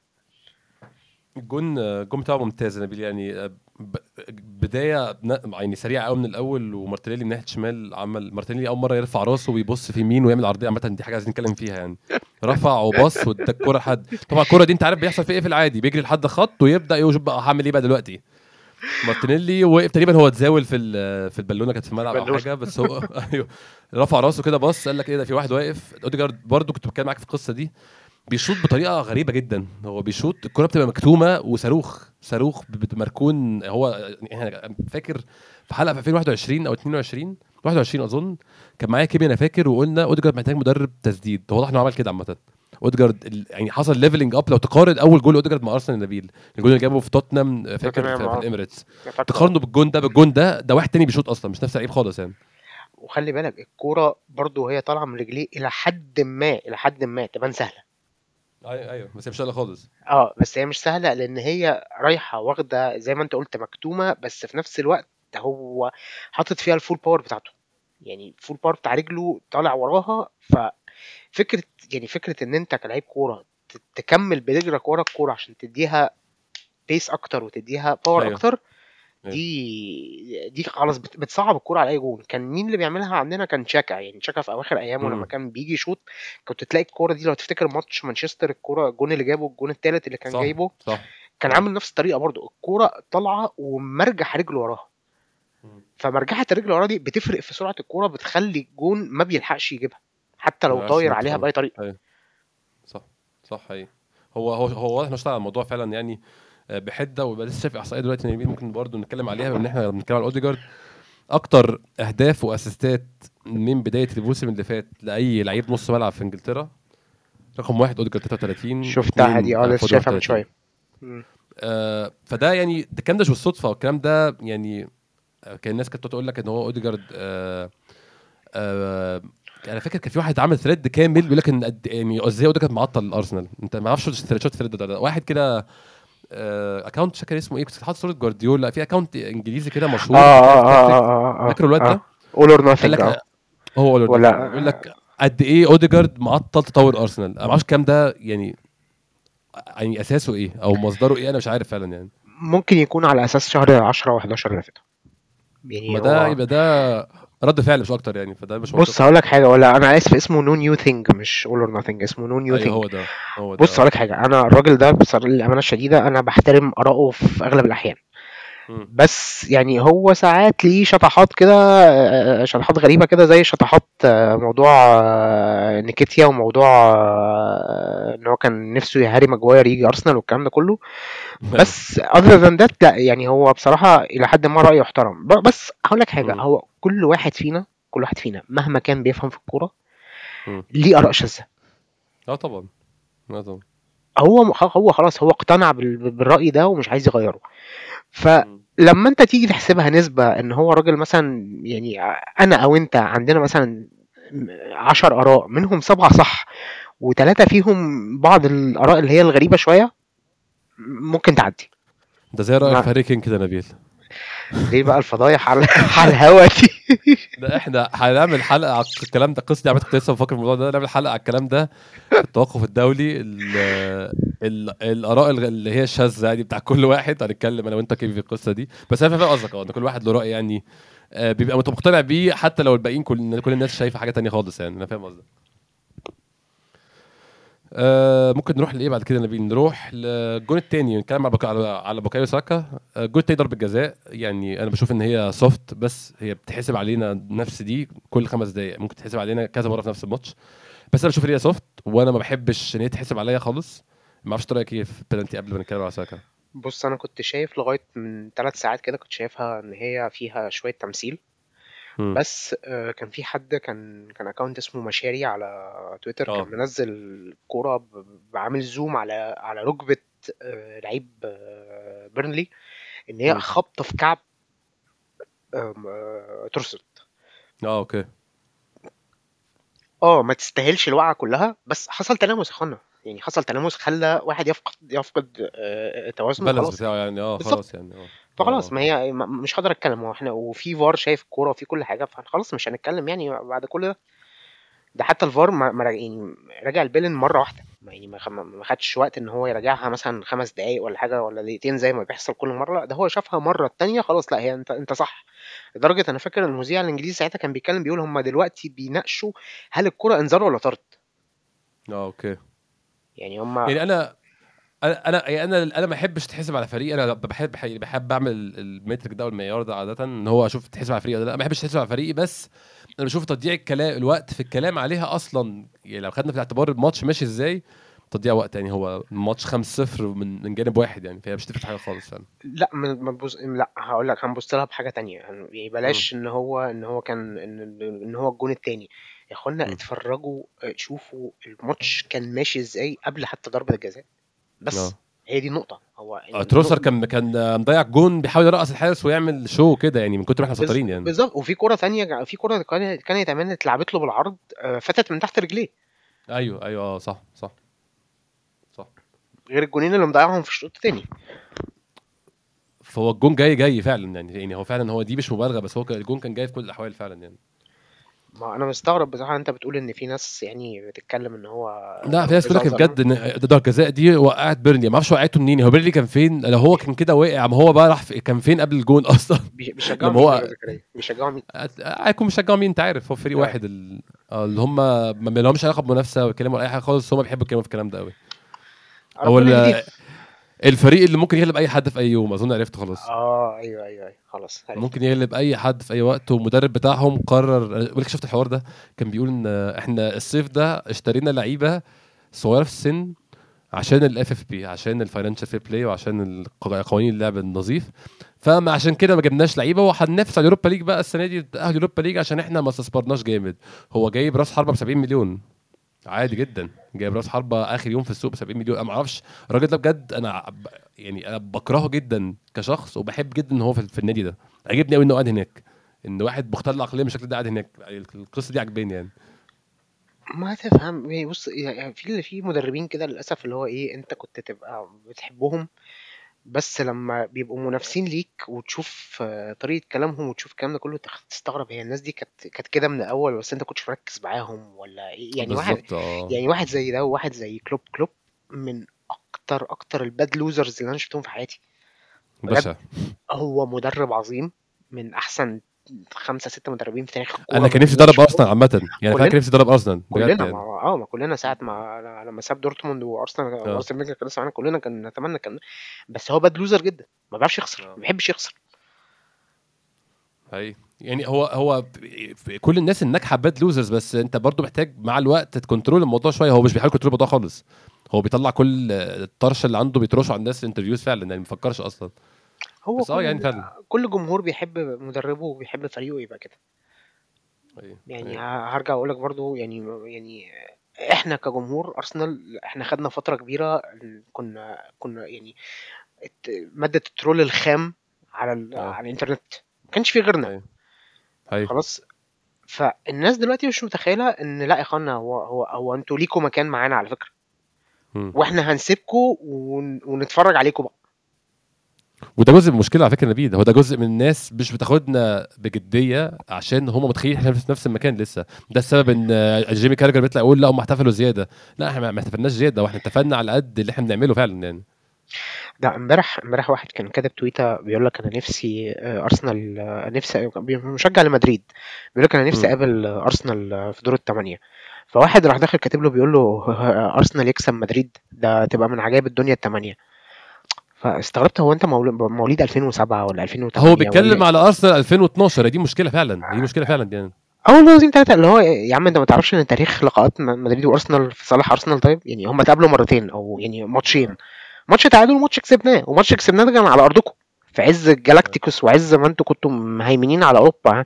الجون الجون بتاعه ممتاز نبيل. يعني بداية يعني سريعة قوي من الأول ومارتينيلي من ناحية شمال عمل مارتينيلي أول مرة يرفع رأسه ويبص في يمين ويعمل عرضية عامة دي حاجة عايزين نتكلم فيها يعني. رفع وبص وادى الكوره لحد طبعا الكورة دي أنت عارف بيحصل فيها إيه في العادي بيجري لحد خط ويبدأ يشوف بقى هعمل إيه بقى دلوقتي. مارتينيلي وقف تقريبا هو اتزاول في في البالونة كانت في الملعب أو حاجة بس هو أيوه. رفع رأسه كده بص قال لك إيه ده في واحد واقف. أوديجارد برضو كنت بتكلم معاك في القصة دي. بيشوط بطريقة غريبة جدا. هو بيشوط الكرة بتبقى مكتومة وصاروخ صاروخ مركون هو يعني أنا فاكر في حلقة في 2021 أو 22 21 أظن كان معايا كيمي أنا فاكر وقلنا أوديجارد محتاج مدرب تسديد. هو واضح انه عمل كده عامة. أوديجارد ال- يعني حصل leveling up لو تقارن أول جول أوديجارد مع أرسنال نبيل الجول اللي جابه في توتنهام فاكر توتنهام، في, في آه. الإميريتس. تقارنه بالجون ده بالجون ده ده واحد تاني بيشوط أصلا مش نفس اللعيب خالص يعني. وخلي بالك الكورة برضو وهي طالعة من رجليه إلى حد ما إلى حد ما تبان سهلة. أيوه أيوه بس هي مش سهلة خالص آه بس هي مش سهلة لأن هي رايحة واخدة زي ما أنت قلت مكتومة بس في نفس الوقت هو حاطط فيها ال full power بتاعته يعني ال full power بتاع رجله طالع وراها ففكرة يعني فكرة إن أنت كلاعب كورة تكمل برجلك ورا الكورة عشان تديها pace أكتر وتديها power أيوة. أكتر. دي دي خلاص بت- بتصعب الكورة على أي جون. كان مين اللي بيعملها عندنا؟ كان شاكا يعني شاكا في أواخر أيامه. لما كان بيجي يشوط كنت تلاقي الكورة دي لو تفتكر ماتش مانشستر الكورة الجون اللي جابه الجون الثالث اللي كان صح جايبه صح. كان عامل نفس الطريقة برضو الكورة طالعة ومرجح رجله وراها. فمرجحة الرجل ورا دي بتفرق في سرعة الكورة بتخلي الجون ما بيلحقش يجيبها. حتى لو طاير عليها. بأي طريقة. صح صح حقيقي. هو هو هو انه اشتغل على الموضوع فعلا يعني بحدة ويبقى لسه شايف إحصائية دلوقتي ممكن برضه نتكلم عليها بما إن إحنا بنتكلم على اوديجارد أكتر أهداف و assistات من بداية الموسم اللي فات لأي لعيب نص ملعب في إنجلترا رقم واحد اوديجارد 33 شفتها دي آه آه، لسه شايفها من 31. شوية. آه، فده يعني ده الكلام ده مش بالصدفة والكلام ده يعني آه، كان الناس كانت تقول لك إن هو اوديجارد آه آه أنا فاكر كان في واحد عامل thread كامل بيقول لك إن قد يعني إزاي اوديجارد معطل الارسنال أنت ما أعرفش شفت ال thread ده, ده واحد كده account مش فاكر اسمه إيه كنت حاطط صورة جوارديولا. في account إنجليزي كده آه مشهور آه آه آه آه فاكر الواد ده؟ all or قال nothing لك آه. هو ولا ولا- يقول لك قد إيه اوديجارد معطل تطور ارسنال أنا ما أعرفش الكلام ده يعني يعني أساسه إيه؟ أو مصدره إيه؟ أنا مش عارف فعلا يعني. ممكن يكون على أساس شهر 10 و11 اللي فاتوا يعني ما ده يبقى ده رد فعل مش أكتر يعني فده مش بص. هقول لك حاجة ولا أنا آسف اسمه no new thing مش all or nothing اسمه no new thing هو ده هو ده بص هقول لك حاجة أنا الراجل ده بصراحة للأمانة الشديدة أنا بحترم اراءه في أغلب الأحيان. مم. بس يعني هو ساعات ليه شطحات كده آه، شطحات غريبة كده زي شطحات آه، موضوع آه، نكيتيا وموضوع إن هو كان نفسه هاري ماجواير يجي أرسنال والكلام ده كله بس other than that لا يعني هو بصراحة إلى حد ما رايه يحترم ب- بس هقول لك حاجة مم. هو كل واحد فينا كل واحد فينا مهما كان بيفهم في الكورة. ليه آراء شاذة آه طبعا آه طبعا هو هو خلاص هو اقتنع بال- بالرأي ده ومش عايز يغيره. فلما انت تيجي تحسبها نسبة ان هو راجل مثلا يعني أنا أو انت عندنا مثلا عشر آراء منهم سبعة صح وثلاثة فيهم بعض الآراء اللي هي الغريبة شوية ممكن تعدي. ده زي رايك ما- في هاري كين كده نبيل. ليه بقى الفضايح على على الهوا دي. ده إحنا هنعمل حلقة على الكلام ده. دي عملت كنت لسه بفكر في الموضوع ده. نعمل حلقة على الكلام ده. التوقف الدولي ال ال الآراء اللي هي الشاذة يعني بتاع كل واحد. هنتكلم أنا وأنت كيف في القصة دي. بس أنا فاهم قصدك. أه كل واحد له رأي يعني آه، بيبقى مقتنع بيه حتى لو الباقيين كل كل الناس شايفة حاجة تانية خالص يعني. أنا فاهم قصدك. آه ممكن نروح لإيه بعد كده نبيل؟ نروح للجون الثاني نتكلم على بكا على بوكايو ساكا. آه، الجون الثاني ضربة جزاء يعني أنا بشوف إن هي soft بس هي بتحسب علينا نفس دي كل خمس دقائق ممكن تحسب علينا كذا مرة في نفس الماتش. بس أنا بشوف إن هي soft وأنا ما بحبش إن هي تحسب عليا خالص. ما أعرفش رأيك إيه في البلنتي قبل ما نتكلم على ساكا؟ بص أنا كنت شايف لغاية من ثلاث ساعات كده كنت شايفها إن هي فيها شوية تمثيل. مم. بس آه، كان في حد كان كان account اسمه مشاري على تويتر آه. كان منزل كورة ب- بعامل zoom على على ركبة آه، لعيب آه، بيرنلي إن هي مم. خبطة في كعب آم، آه، ترسل آه okay آه ما تستاهلش الوقعة كلها بس حصل تلامس يا يعني حصل تلامس خلى واحد يفقد يفقد آه، توازنه خلاص بتاعه يعني آه. خلاص يعني آه فخلاص آه. ما هي ما- مش هقدر أتكلم. هو إحنا وفي فار شايف الكوره وفي كل حاجة فخلاص مش هنتكلم يعني بعد كل ده. ده حتى الفار ما يعني راجع البيلن مرة واحدة. ما يعني ما خ- ما خدش وقت إن هو يراجعها مثلا خمس دقايق ولا حاجة ولا دقيقتين زي ما بيحصل كل مرة. لا ده هو شافها مرة التانية خلاص لا هي أنت أنت صح. لدرجة أنا فاكر المذيع الإنجليزي ساعتها كان بيتكلم بيقول هم دلوقتي بيناقشوا هل الكوره انذار ولا طرد. آه أوكي. يعني هم يعني أنا أنا أنا يعني أنا أنا ما بحبش تحسب على فريق. أنا بحب بحب, بحب أعمل المترك ده والمعيار ده عادة إن هو أشوف تحسب على فريق ولا لأ. ما بحبش تحسب على فريقي بس أنا بشوف تضييع الكلام الوقت في الكلام عليها أصلا يعني لو خدنا في الاعتبار الماتش ماشي إزاي تضييع وقت. يعني هو الماتش 5-0 من من جانب واحد يعني فهي مش تفرق حاجة خالص فعلا. لأ تبص لأ هقول لك هنبص لها بحاجة تانية. يعني بلاش إن هو إن هو كان ان إن هو الجون التاني. يا إخوانا. اتفرجوا آه، شوفوا الماتش كان ماشي إزاي قبل حتى ضربة الجزاء. بس آه. هي دي النقطة. هو آه، تروسر كان كان مضيع جون بيحاول يرقص الحارس ويعمل شو كده يعني من كتر ما إحنا مسيطرين يعني. بالظبط. وفي كرة تانية في كرة كانت كانت اتلعبت له بالعرض آه، فاتت من تحت رجليه. أيوه أيوه آه صح صح. صح. غير الجونين اللي مضيعهم في الشوط التاني. فهو الجون جاي جاي فعلا يعني يعني هو فعلا هو دي مش مبالغة بس هو الجون كان جاي في كل الأحوال فعلا يعني. ما أنا مستغرب بصراحة أنت بتقول إن في ناس يعني بتتكلم إن هو لا في ناس بتقول لك. بجد إن ضربه الجزاء دي وقعت بيرني ما أعرفش وقعته منين هو بيرني كان فين لو هو كان كده وقع ما هو بقى راح في- كان فين قبل الجون أصلا بيش- بيشجعوا مين هو- زكريا؟ بيشجعوا مين هيكون مشجعوا مين أنت عارف هو فريق. واحد ال- آه، اللي هم ما لهمش علاقة بمنافسة ويتكلموا ولا أي حاجة خالص هم بيحبوا يتكلموا في الكلام ده قوي هو يهديهم. الفريق اللي ممكن يغلب أي حد في أي يوم أظن عرفته خلاص. آه أيوه أيوه أيوه خلاص عرفت. ممكن يغلب أي حد في أي وقت والمدرب بتاعهم قرر بقول لك شفت الحوار ده؟ كان بيقول إن إحنا الصيف ده اشترينا لعيبة صغيرة في السن عشان ال FFP عشان ال financial fair play وعشان قوانين اللعب النظيف. فما عشان كده ما جبناش لعيبة وهننافس على ال Europa League بقى السنة دي أهل ال Europa League عشان إحنا ما استثمرناش جامد. هو جايب راس حربة ب 70 مليون. عادي جدا. جايب راس حربة آخر يوم في السوق ب 70 مليون. أنا ما أعرفش. الراجل ده بجد أنا يعني أنا بكرهه جدا كشخص وبحب جدا إن هو في, النادي ده. عجبني قوي إنه قاعد هناك. إن واحد مختل العقلية بالشكل ده قاعد هناك. القصة دي عجباني يعني. ما تفهم. بص يعني في في مدربين كده للأسف اللي هو إيه أنت كنت تبقى بتحبهم. بس لما بيبقوا منافسين ليك وتشوف آه، طريقة كلامهم وتشوف الكلام ده كله تخ- تستغرب هي الناس دي كانت كانت كده من الأول بس أنت كنتش مركز معاهم ولا إيه؟ يعني واحد بالظبط آه. يعني واحد زي ده وواحد زي كلوب كلوب من أكتر أكتر ال bad losers اللي أنا شفتهم في حياتي. بجد هو مدرب عظيم من أحسن خمسة ستة مدربين في تاريخ الكورة. أنا ما كان نفسي ادرب أرسنال عامة. يعني كان نفسي ادرب أرسنال بجد كلنا يعني. ما آه ما كلنا ساعة ما لما ساب دورتموند وأرسنال آه. وارسنال فينجر كان لسه معانا كلنا كان نتمنى كان بس هو bad loser جدا ما بيعرفش يخسر ما آه بيحبش يخسر. هي يعني هو هو كل الناس الناجحة bad losers بس أنت برضو محتاج مع الوقت ت control الموضوع شوية. هو مش بيحاول control الموضوع خالص. هو بيطلع كل الطرش اللي عنده بيترشه على الناس ال interviews فعلا يعني ما بيفكرش أصلا. هو بس آه يعني كل فعلا. كل جمهور بيحب مدربه وبيحب فريقه يبقى كده. أيوه يعني أيوه. ه- هرجع أقول لك برضو يعني يعني إحنا كجمهور أرسنال إحنا خدنا فترة كبيرة كنا كنا يعني مادة ال troll الخام على آه. على الإنترنت. ما كانش في غيرنا. أيوه. هي خلاص؟ فالناس دلوقتي مش متخيلة إن لا يا إخوانا هو هو هو أنتوا ليكوا مكان معانا على فكرة. وإحنا هنسيبكوا ون... ونتفرج عليكم بقى. وده جزء من المشكلة على فكرة نبيل هو ده جزء من الناس مش بتاخدنا بجدية عشان هم متخيلين إحنا في نفس المكان لسه. ده السبب إن جيمي كاراجر بيطلع يقول لا هم احتفلوا زيادة. لا إحنا ما احتفلناش زيادة وإحنا اتفقنا على قد اللي إحنا بنعمله فعلا يعني. ده امبارح امبارح واحد كان كاتب تويته بيقول لك أنا نفسي آه، أرسنال آه، نفسي مشجع لمدريد. بيقول لك أنا نفسي. أقابل أرسنال في دور الثمانيه فواحد راح داخل كاتب له بيقول له آه، أرسنال يكسب مدريد. ده تبقى من عجائب الدنيا الثمانيه فاستغربت هو انت مواليد 2007 ولا هو 2008 بيتكلم ولا على أرسنال 2012 دي مشكلة فعلا دي مشكلة فعلا يعني. آه والله العظيم ثلاثة اللي هو يا عم أنت ما تعرفش إن تاريخ لقاءات مدريد وأرسنال في صالح أرسنال طيب؟ يعني هم اتقابلوا مرتين أو يعني ماتشين. ماتش تعادل وماتش كسبناه وماتش كسبناه ده كان على أرضكم. في عز الجالاكتيكوس وعز ما أنتوا كنتوا مهيمنين على أوروبا.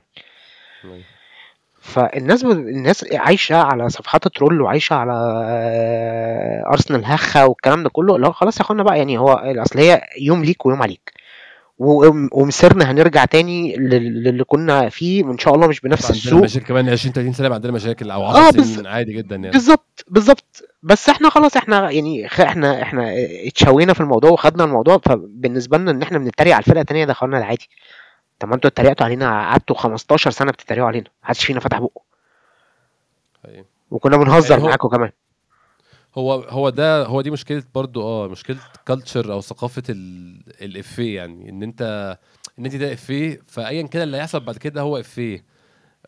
فالناس. الناس عايشة على صفحات troll وعايشة على آه، ارسنال هأة والكلام ده كله هو خلاص يا اخوانا بقى يعني هو اصل هي يوم ليك ويوم عليك. و- ومصيرنا هنرجع تاني لل- للي كنا فيه وإن شاء الله مش بنفس عندنا السوء مشاكل كمان 20 30 سنة عندنا مشاكل أو 10 سنين بز... عادي جدا يعني. بالظبط بالظبط. بس إحنا خلاص إحنا يعني إحنا إحنا اتشوينا في الموضوع وخدنا الموضوع فبالنسبة لنا إن إحنا بنتريق على الفرقة التانية ده خلنا العادي طب ما أنتوا اتريقتوا علينا قعدتوا 15 سنة بتتريقوا علينا محدش فينا فتح بقه. أيوة. وكنا بنهزر هو معاكم كمان. هو هو ده هو دي مشكلة برضو آه مشكلة culture أو ثقافة ال- الافيه يعني إن أنت إن أنت ده افيه فأيا كان اللي هيحصل بعد كده هو افيه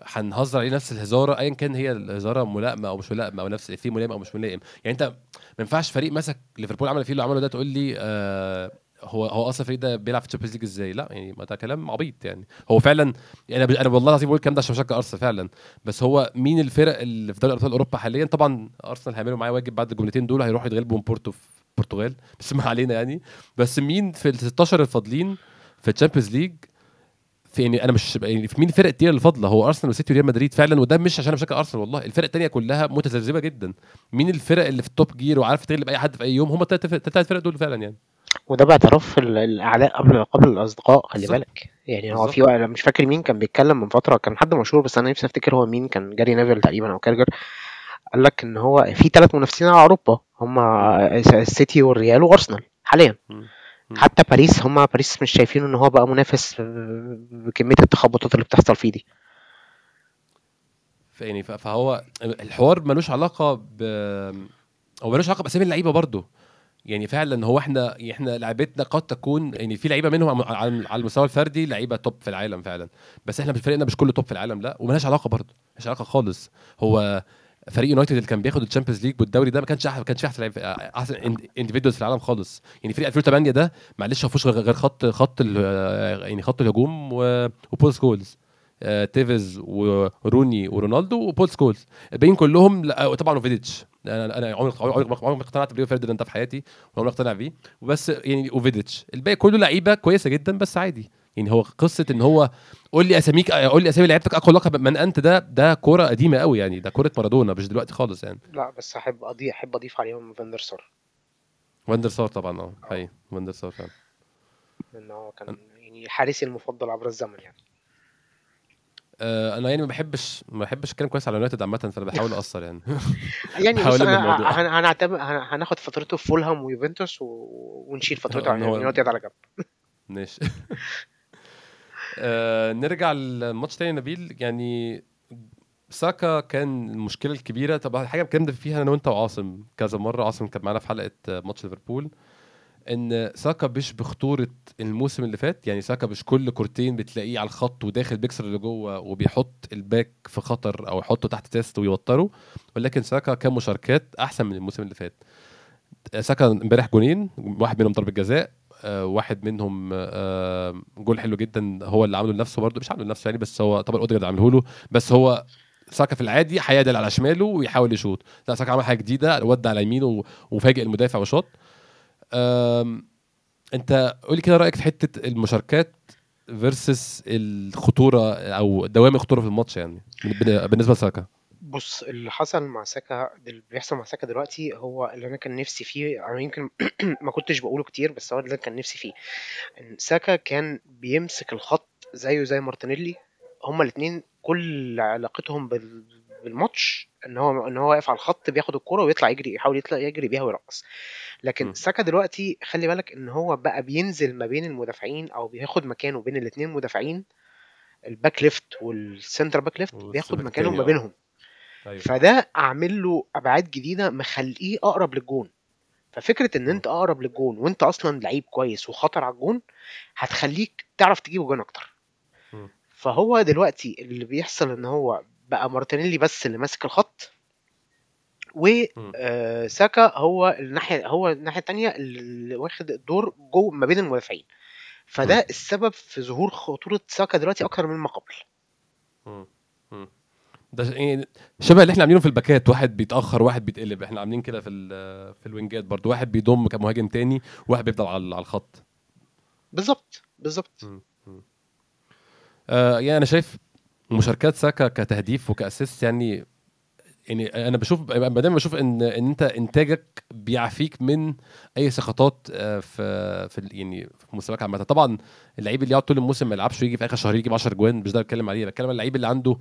هنهزر عليه نفس الهزارة ايا كان هي الهزارة ملائمة أو مش ملائمة أو نفس الافيه ملائم أو مش ملائم. يعني أنت ما ينفعش فريق مسك ليفربول عمل فيه اللي عمله ده تقول لي آه هو هو أصلا الفريق ده بيلعب في ال Champions League إزاي؟ لا يعني ما ده كلام عبيط يعني. هو فعلا يعني أنا والله العظيم بقول الكلام ده عشان بشجع أرسنال فعلا. بس هو مين الفرق اللي في دوري ابطال أوروبا حاليا؟ طبعا أرسنال هيعملوا معايا واجب بعد الجملتين دول هيروحوا يتغلبوا من بورتو في البرتغال بس ما علينا يعني. بس مين في ال 16 الفاضلين في ال Champions League في يعني أنا مش يعني في مين الفرق التقيله اللي فاضلة؟ هو أرسنال وسيتي وريال مدريد فعلا وده مش عشان أنا بشجع أرسنال والله. الفرق التانية كلها متذبذبة جدا. مين الفرق اللي في ال top gear وعارف تغلب أي حد في أي يوم؟ هم الثلاث فرق دول فعلا يعني. وده باعتراف ال- الأعداء قبل قبل الأصدقاء خلي بالظبط. بالك. يعني هو في وقت مش فاكر مين كان بيتكلم من فترة كان حد مشهور بس أنا نفسي أفتكر هو مين كان جاري نيفل تقريبا أو كاراجر. قال لك إن هو في ثلاث منافسين على أوروبا هم. السيتي والريال وأرسنال حاليا. حتى باريس هم باريس مش شايفين إن هو بقى منافس بكمية التخبطات اللي بتحصل فيه دي. ف- يعني ف- فهو الحوار ملوش علاقة ب هو ملوش علاقة بأسامي اللعيبة برضه يعني فعلا هو إحنا إحنا لعيبتنا قد تكون يعني في لعيبة منهم على المستوى الفردي لعيبة توب في العالم فعلا. بس إحنا فريقنا مش كله top في العالم لا. وملهاش علاقة برضه ملهاش علاقة خالص. هو فريق يونايتد اللي كان بياخد ال Champions League والدوري ده ما كانش ما كانش أحسن أحسن individuals في العالم خالص. يعني فريق 2008 ده معلش ما فيهوش غير خط خط يعني خط الهجوم وبول سكولز تيفيز وروني ورونالدو وبول سكولز الباقيين كلهم طبعا وفيديتش أنا أنا عمري عمري عمري ما اقتنعت بريو فرديناند ده في حياتي وعمري اقتنع بيه. وبس يعني وفيديتش. الباقي كله لعيبة كويسة جدا بس عادي. يعني هو قصة إن هو قول لي أساميك قول لي أسامي لعيبتك أقوى لقب من أنت ده ده كورة قديمة قوي يعني ده كورة مارادونا مش دلوقتي خالص يعني. لا بس أحب اضيف أحب أضيف عليهم فاندر سار. فاندر سار طبعا آه آه. حقيقي. فاندر سار فعلا. لأن هو كان يعني حارسي المفضل عبر الزمن يعني. آه أنا يعني ما بحبش ما بحبش أتكلم كويس على يونايتد عامة فأنا بحاول أقصر يعني. يعني بص بحاول هنعتمد هن- هناخد فترته في فولهام ويوفنتوس و- ونشيل فترته آه، هو- يونايتد على جنب. ماشي. آه نرجع للماتش تاني نبيل. يعني ساكا كان المشكلة الكبيرة. طبعا حاجة اتكلمنا فيها أنا وأنت وعاصم كذا مرة. عاصم كان معانا في حلقة آه، ماتش ليفربول. إن ساكا مش بخطورة الموسم اللي فات. يعني ساكا مش كل كورتين بتلاقيه على الخط وداخل بيكسر اللي جوه وبيحط ال back في خطر أو يحطه تحت test ويوتره. ولكن ساكا كان مشاركات أحسن من الموسم اللي فات. ساكا امبارح جونين واحد منهم ضربة جزاء آه، واحد منهم آه، جول حلو جدا هو اللي عامله لنفسه برضه. مش عامله لنفسه يعني بس هو طبعا أوديجارد عامله له. بس هو ساكا في العادي هيعدل على شماله ويحاول يشوط. لا ساكا عمل حاجة جديدة ودى على يمينه وفاجئ المدافع وشاط. أنت قولي كده رأيك في حتة المشاركات versus الخطورة أو دوام الخطورة في الماتش يعني بالنسبة لساكا. بص اللي حصل مع ساكا اللي بيحصل مع ساكا دلوقتي هو اللي أنا كان نفسي فيه أنا يمكن ما كنتش بقوله كتير بس هو اللي أنا كان نفسي فيه. إن ساكا كان بيمسك الخط زيه زي مارتينيلي هما الاثنين كل علاقتهم بال- بالماتش إن هو إن هو واقف على الخط بياخد الكرة ويطلع يجري يحاول يطلع يجري بيها ويرقص لكن. ساكا دلوقتي خلي بالك إن هو بقى بينزل ما بين المدافعين أو بياخد مكانه بين الاثنين مدافعين ال back left وال center back left بياخد التاني، ما آه. بينهم أيوه فده عامل له أبعاد جديدة مخليه أقرب للجون ففكرة إن. أنت أقرب للجون وأنت أصلا لعيب كويس وخطر على الجون هتخليك تعرف تجيب جون أكتر. فهو دلوقتي اللي بيحصل إن هو بقى مارتينيلي بس اللي ماسك الخط. وساكا هو الناحية هو الناحية التانية اللي واخد الدور جوه ما بين المدافعين. فده م. السبب في ظهور خطورة ساكا دلوقتي أكتر مما قبل. ده يعني شبه اللي إحنا عاملينه في الباكات واحد بيتأخر واحد بيتقلب. إحنا عاملين كده في في الوينجات برضو. واحد بيضم كمهاجم تاني واحد بيفضل على الخط. بالظبط بالظبط. آه يعني أنا شايف مشاركات ساكا كتهديف وكأسيست يعني يعني أنا بشوف ما دام بشوف إن إن أنت إنتاجك بيعفيك من أي سقطات آه، في في يعني في مستواك عامة. طبعا اللعيب اللي يقعد طول الموسم ما يلعبش ويجي في آخر شهر يجيب 10 جوان مش ده بتكلم عليه. بتكلم على اللعيب اللي عنده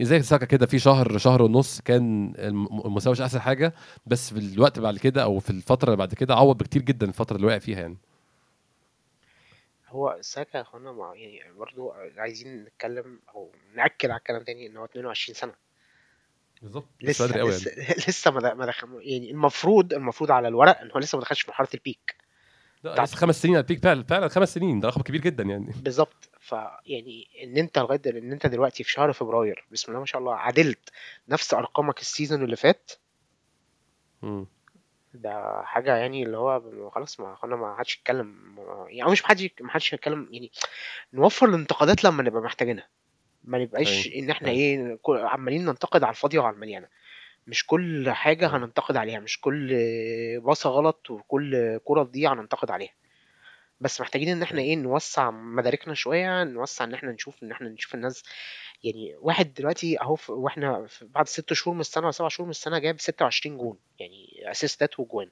زي ساكا كده في شهر شهر ونص كان الم- المستوى مش أحسن حاجة بس في الوقت بعد كده أو في الفترة اللي بعد كده عوض بكتير جدا الفترة اللي وقع فيها يعني. هو ساكا يا اخوانا مع يعني برضو عايزين نتكلم أو نأكد على الكلام تاني ان هو 22 سنة. بالظبط لسه بدري قوي لسه يعني. لسه ما دخل يعني المفروض المفروض على الورق ان هو لسه ما دخلش في مرحله ال peak. لا لسه خمس سنين على ال peak فعلا فعلا خمس سنين ده رقم كبير جدا يعني. بالظبط فيعني ان انت لغاية ان انت دلوقتي في شهر فبراير بسم الله ما شاء الله عدلت نفس أرقامك ال season اللي فات مم. ده حاجة يعني اللي هو خلاص يا اخوانا ما حدش يتكلم يعني مش محدش ما حدش يتكلم يعني نوفر الانتقادات لما نبقى محتاجينها. ما نبقاش أيوه إن إحنا أيوه. إيه عمالين ننتقد على الفاضيه وعلى المليانة. مش كل حاجة أيوه. هننتقد عليها مش كل باصه غلط وكل كرة تضيع هننتقد عليها. بس محتاجين إن إحنا أيوه. إيه نوسع مداركنا شوية نوسع إن إحنا نشوف إن إحنا نشوف الناس. يعني واحد دلوقتي أهو وإحنا بعد ست شهور من السنة ولا سبع شهور من السنة جاب 26 جون. يعني اسيستات وجوان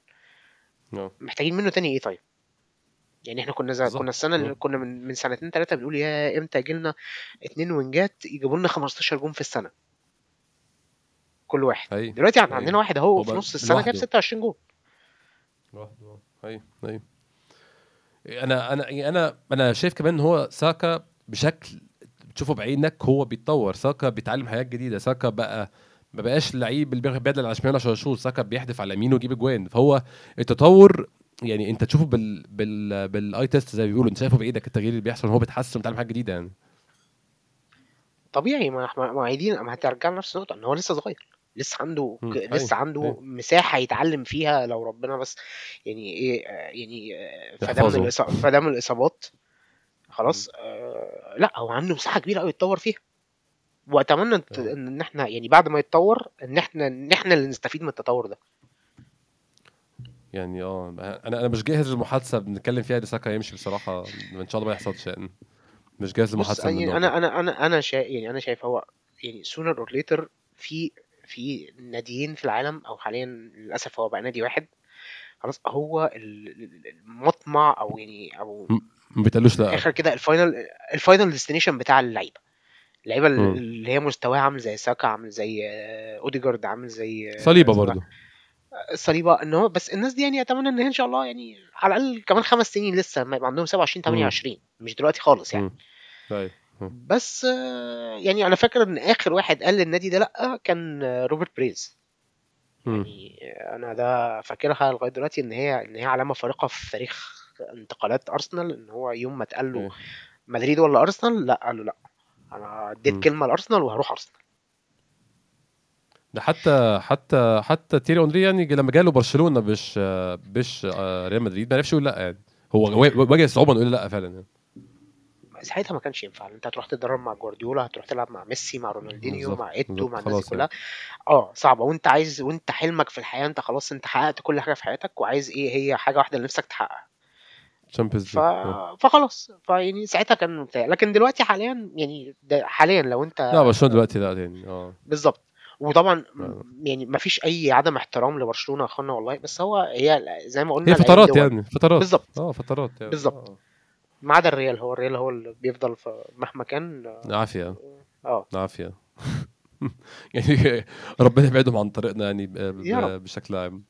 آه. محتاجين منه تاني إيه طيب؟ يعني إحنا كنا زي كنا السنة اللي آه. كنا من من سنتين ثلاثة بنقول يا إمتى يجي لنا اتنين وينجات يجيبوا لنا 15 جون في السنة. كل واحد. أيوه. دلوقتي عندنا أيوه. واحد أهو هو في نص السنة جاب لوحده 26 جون. لوحده. أيوه. أيوه. أنا أنا أنا أنا شايف كمان إن هو ساكا بشكل تشوفه بعينك هو بيتطور. ساكا بيتعلم حاجات جديدة. ساكا بقى ما بقاش اللعيب اللي بياخد بيدخل على شمال عشان يشوط. ساكا بيحدف على يمينه ويجيب اجوان فهو التطور يعني أنت تشوفه بال بال بال eye test زي ما بيقولوا. أنت شايفه بايدك التغيير اللي بيحصل هو بيتحسن وبيتعلم حاجة جديدة يعني. طبيعي. ما إحنا ما عايزين ما هترجع نفس النقطة إن هو لسه صغير. لسه عنده. ك- أيوه. لسه عنده أيوه. مساحة يتعلم فيها لو ربنا بس يعني إيه آه، يعني آه، فده من الإصابات فده من الإصابات. خلاص آه لأ هو عنده مساحة كبيرة قوي يتطور فيها. وأتمنى ان آه إن إحنا يعني بعد ما يتطور إن إحنا إن إحنا اللي نستفيد من التطور ده. يعني آه أنا أنا مش جاهز للمحادثة بنتكلم فيها دي ساكا يمشي بصراحة. إن شاء الله ما يحصلش يعني. مش جاهز للمحادثة يعني أنا أنا أنا أنا شايف يعني أنا شايف هو يعني sooner or later في في ناديين في العالم أو حاليا للأسف هو بقى نادي واحد خلاص هو ال- ال- المطمع أو يعني أو ما بيتقالوش لا الآخر كده ال final ال final destination بتاع اللعيبة اللعيبة. اللي هي مستواها عامل زي ساكا عامل زي آه، أوديجارد عامل زي آه، صليبة اسمها برضو صليبة إن هو بس الناس دي يعني اتمنى إن هي إن شاء الله يعني على الأقل كمان خمس سنين لسه ما يبقى عندهم 27 مم. 28 مش دلوقتي خالص يعني. طيب. بس يعني أنا فاكر إن آخر واحد قال للنادي ده لأ كان روبرت بيريس. يعني أنا ده فاكرها لغاية دلوقتي إن هي إن هي علامة فارقة في تاريخ انتقالات أرسنال إن هو يوم ما اتقال له. مدريد ولا أرسنال لأ قال له لأ أنا اديت. كلمة لأرسنال وهروح أرسنال ده حتى حتى حتى تيري هنري يعني لما جاله برشلونة مش مش آه، ريال مدريد ما عرفش يقول لأ يعني هو واجه صعوبة إنه يقول لأ فعلا يعني ساعتها ما كانش ينفع. انت هتروح تتدرب مع جوارديولا هتروح تلعب مع ميسي مع رونالدينيو مع إيتو مع الناس خلاص يعني. كلها آه صعبه وأنت عايز وأنت حلمك في الحياة أنت خلاص أنت حققت كل حاجة في حياتك وعايز إيه هي حاجة واحدة اللي نفسك تحققها. Champions ف... League فخلاص. فيعني ساعتها كان ممتع. لكن دلوقتي حاليا يعني حاليا لو أنت لا برشلونة دلوقتي لا يعني آه. بالظبط. وطبعا آه. م- يعني ما فيش أي عدم احترام لبرشلونة أخوانا والله. بس هو هي زي ما قلنا هي فترات. يعني فترات. بالظبط. آه فترات يعني. بالظبط. ما عدا الريال هو الريال هو اللي بيفضل في مهما كان. عافيه آه. عافيه يعني ربنا يبعدهم عن طريقنا يعني. بشكل عام.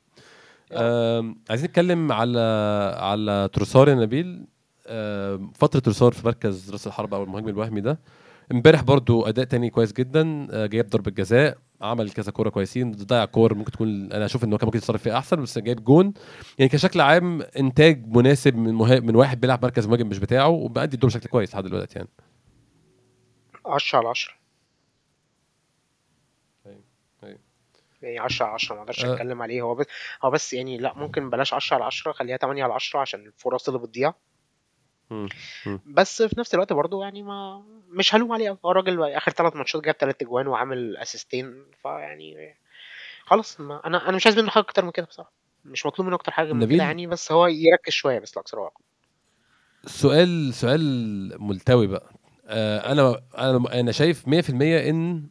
عايزين نتكلم على على تروسار يا نبيل. آم، فترة تروسار في مركز راس الحربة أو المهاجم الوهمي ده. امبارح برضو أداء تاني كويس جدا آه، جايب ضربة جزاء. عمل كذا كورة كويسين ضيع كور ممكن تكون أنا أشوف ان هو كان ممكن يتصرف فيها أحسن بس جايب جون يعني كشكل عام إنتاج مناسب من مها... من واحد بيلعب مركز مهاجم مش بتاعه وبأدي الدور بشكل كويس لحد دلوقتي يعني 10 على 10 أيوة. أيوة. يعني 10 على 10 ما أقدرش آه. أتكلم عليه هو بس هو بس يعني لا ممكن بلاش 10 على 10 خليها 8 على 10 عشان الفرص اللي بتضيع. بس في نفس الوقت برضه يعني ما مش هلوم عليه قوي هو الراجل آخر ثلاث ماتشات جاب ثلاث اجوان وعامل اسيستين فيعني خلاص ما أنا أنا مش عايز منه حاجة أكتر من كده بصراحة. مش مطلوب منه أكتر حاجة من نبيل؟ كده يعني بس هو يركز شوية بس لا أكثر ولا أقل. سؤال سؤال ملتوي بقى. آه أنا أنا أنا شايف 100% إن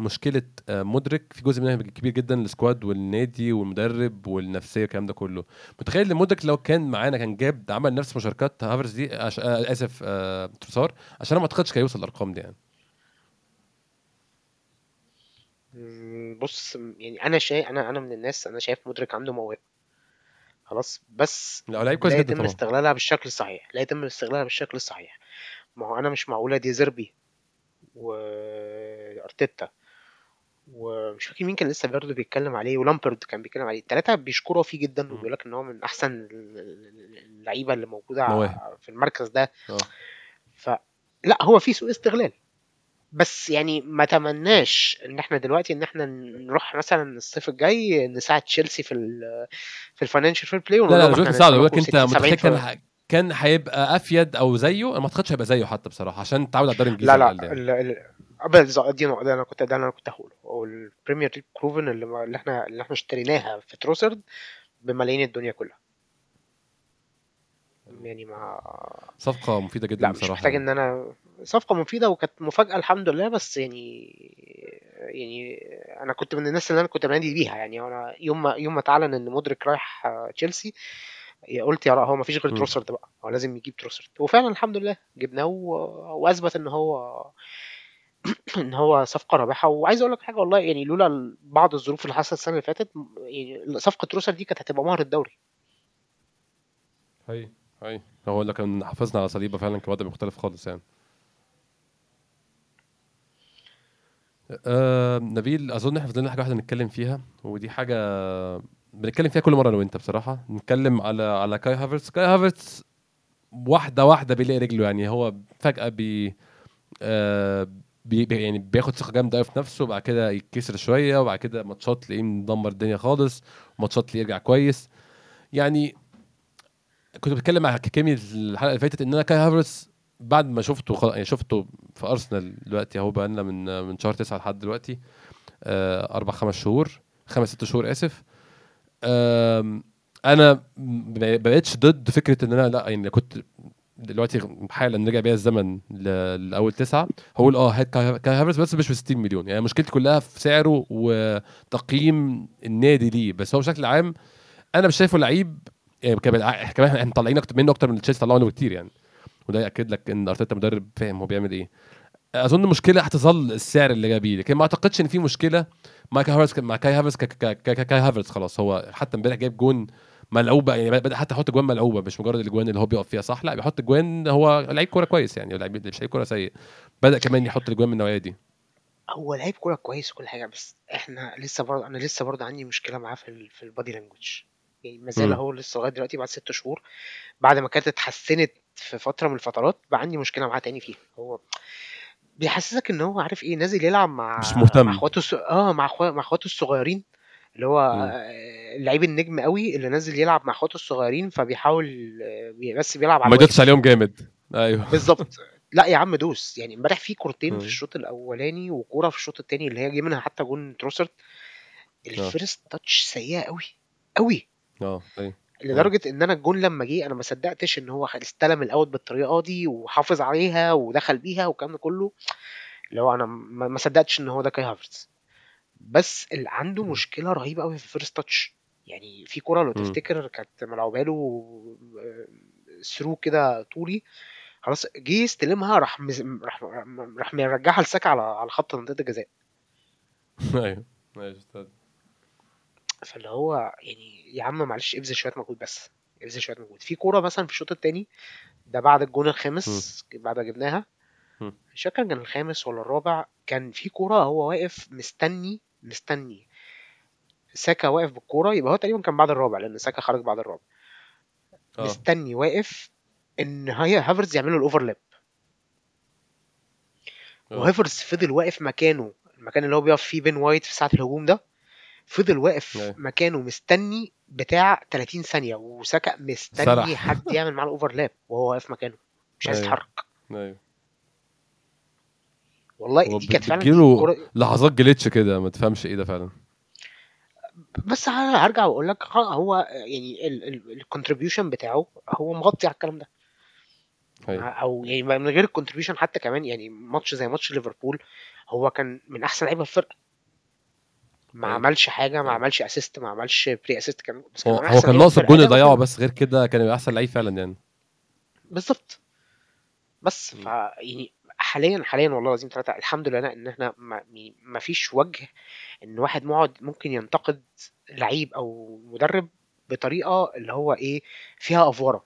مشكلة آه مدرك في جزء منها كبير جدا السكواد والنادي والمدرب والنفسية والكلام ده كله. متخيل إن مدرك لو كان معانا كان جاب عمل نفس مشاركات هافرز دي عش... آه آسف آه تروسار عشان أنا ما أعتقدش كان يوصل الأرقام دي يعني. بص يعني أنا شايف أنا أنا من الناس أنا شايف مدرك عنده موهبة. خلاص بس لا لعيب كويس لا جدا يتم استغلالها بالشكل الصحيح لا يتم استغلالها بالشكل الصحيح. ما هو أنا مش معقولة دي زيربي وارتيتا ومش فاكر مين كان لسه برضه بيتكلم عليه ولامبرد كان بيتكلم عليه. الثلاثه بيشكروا فيه جدا. وبيقول لك إن هو من أحسن اللعيبة اللي موجودة. في المركز ده. آه. فلا هو في سوء استغلال. بس يعني ما تمناش إن إحنا دلوقتي إن إحنا نروح مثلا الصيف الجاي نساعد تشيلسي في ال في ال financial fair play لا لا مش إحنا تساعده بقول أنت 60 متخيل 70 كان كان هيبقى أفيد أو زيه؟ أنا ما أعتقدش هيبقى زيه حتى بصراحة عشان تعود على الدوري الإنجليزي لا لا بالظبط دي نقطة- ده أنا كنت ده أنا كنت هقوله. هو ال Premier League proven اللي, ما- اللي إحنا اللي إحنا اشتريناها في تروسارد بملايين الدنيا كلها. يعني ما صفقة مفيدة جدا لا مش بصراحة. محتاج يعني. إن أنا صفقة مفيدة وكانت مفاجأة الحمد لله بس يعني يعني أنا كنت من الناس اللي أنا كنت بنادي بيها. يعني أنا يوم ما يوم ما اتعلن إن مدرك رايح تشيلسي قلت يا رأى هو مفيش غير مم. تروسرد بقى. هو لازم يجيب تروسرد وفعلا الحمد لله جبناه وأثبت إن هو ان هو صفقة رابحة. وعايز أقول لك حاجة والله يعني لولا بعض الظروف اللي حصلت السنة اللي فاتت يعني صفقة روسر دي كانت هتبقى مهر الدوري. هي هي هو اللي كان حافظنا على صليبة فعلا كان وضع مختلف خالص يعني. آه نبيل أظن إحنا فضلنا حاجة واحدة نتكلم فيها ودي حاجة بنتكلم فيها كل مرة أنا وأنت بصراحة. نتكلم على على كاي هافرتس. كاي هافرتس واحدة واحدة بيلاقي رجله يعني. هو فجأة بي آه بي يعني بياخد ثقة جامدة قوي في نفسه وبعد كده يتكسر شوية وبعد كده ماتشات تلاقيه مدمر الدنيا خالص وماتشات تلاقيه يرجع كويس. يعني كنت بتكلم مع كيمي الحلقة اللي فاتت إن أنا كاي هافرتس بعد ما شفته خلاص يعني شفته في أرسنال دلوقتي أهو بقى لنا من من شهر تسعة لحد دلوقتي آه، أربع خمس شهور خمس ست شهور آسف. أنا ما بقتش ضد فكرة إن أنا لأ يعني كنت دلوقتي حالا رجع بيا الزمن لأول تسعة. هقول آه هات كاي هافرتس بس مش ب 60 مليون. يعني مشكلتي كلها في سعره وتقييم النادي ليه. بس هو بشكل عام أنا مش شايفه لعيب يعني كمان إحنا أكتر منه أكتر من تشيلسي طلعوا منه بكتير يعني. وده يأكد لك إن أرتيتا مدرب فاهم هو بيعمل إيه. أظن مشكلة هتظل السعر اللي جابيه لكن ما أعتقدش إن في مشكلة مع كاي هافرتز مع كاي ك- كاي هافرتز خلاص. هو حتى امبارح جايب جون ملعوبة يعني بدا حتى يحط جوان ملعوبة مش مجرد الاجوان اللي هو بيقف فيها صح؟ لا بيحط جوان هو لعيب كورة كويس يعني لعيب مش لعيب كورة سيء. بدأ كمان يحط الاجوان من النوعية دي. هو لعيب كورة كويس وكل حاجة بس إحنا لسه برضه أنا لسه برضه عندي مشكلة معاه في ال في ال body language يعني ما زال. هو لسه لغاية دلوقتي بعد ست شهور بعد ما كانت اتحسنت في فترة من الفترات بقى عندي مشكلة معاه تاني فيها. هو بيحسسك إن هو عارف إيه نازل يلعب مع مش مع مهتم أخواته الس... آه مع اخواته مع أخواته الصغيرين اللي هو آه، اللعيب النجم قوي اللي نازل يلعب مع أخواته الصغيرين فبيحاول آه، بس بيلعب على ما يدوسش الواقف عليهم جامد. أيوه. بالظبط. لا يا عم دوس. يعني امبارح في كورتين في. الشوط الأولاني وكورة في الشوط التاني اللي هي جه منها حتى جون تروسرت. آه. ال first touch سيئة قوي قوي. آه أيوه. لدرجة إن أنا الجون لما جه أنا ما صدقتش إن هو استلم الأوت بالطريقة دي وحافظ عليها ودخل بيها والكلام ده كله. اللي هو أنا ما صدقتش إن هو ده كاي هافرتز بس اللي عنده. مشكلة رهيبة قوي في ال first touch. يعني في كورة لو. تفتكر كانت ملعوبة له through كده طولي خلاص جه يستلمها راح مز... راح راح مرجعها لساكا على على خط منطقه الجزاء أيوه أيوه أستاذ فاللي هو يعني يا عم معلش ابذل شوية مجهود بس ابذل شوية مجهود في كورة مثلا في الشوط الثاني ده بعد الجون. الخامس بعد ما جبناها. مش فاكر كان الخامس ولا الرابع كان في كورة هو واقف مستني مستني ساكا واقف بالكورة يبقى هو تقريبا كان بعد الرابع لأن ساكا خرج بعد الرابع. آه. مستني واقف إن هي هافرز يعملوا ال overlap آه. وهافرز فضل واقف مكانه المكان اللي هو بيقف فيه بن وايت في ساعة الهجوم ده فضل واقف أيوه مكانه مستني بتاع 30 ثانية وساكا مستني سرح. حد يعمل معاه ال overlap وهو واقف مكانه. مش عايز أيوه. يتحرك. أيوه. والله دي كانت فعلا لحظات glitch كده ما تفهمش إيه ده فعلا. بس هرجع وأقول لك هو يعني ال contribution بتاعه هو مغطي على الكلام ده. مع- أو يعني من غير ال contribution حتى كمان يعني ماتش زي ماتش ليفربول هو كان من أحسن لعيبة الفرقة. ما أيوه عملش حاجة ما أيوه عملش assist ما عملش pre assist كان بس كان هو كان ناقص الجون يضيعه بس غير كده كان يبقى أحسن لعيب فعلا يعني. بالظبط. بس ف. يعني حاليا حاليا والله العظيم ثلاثة الحمد لله إن إحنا ما, يعني ما فيش وجه إن واحد مقعد ممكن ينتقد لعيب أو مدرب بطريقة اللي هو إيه فيها أفورة.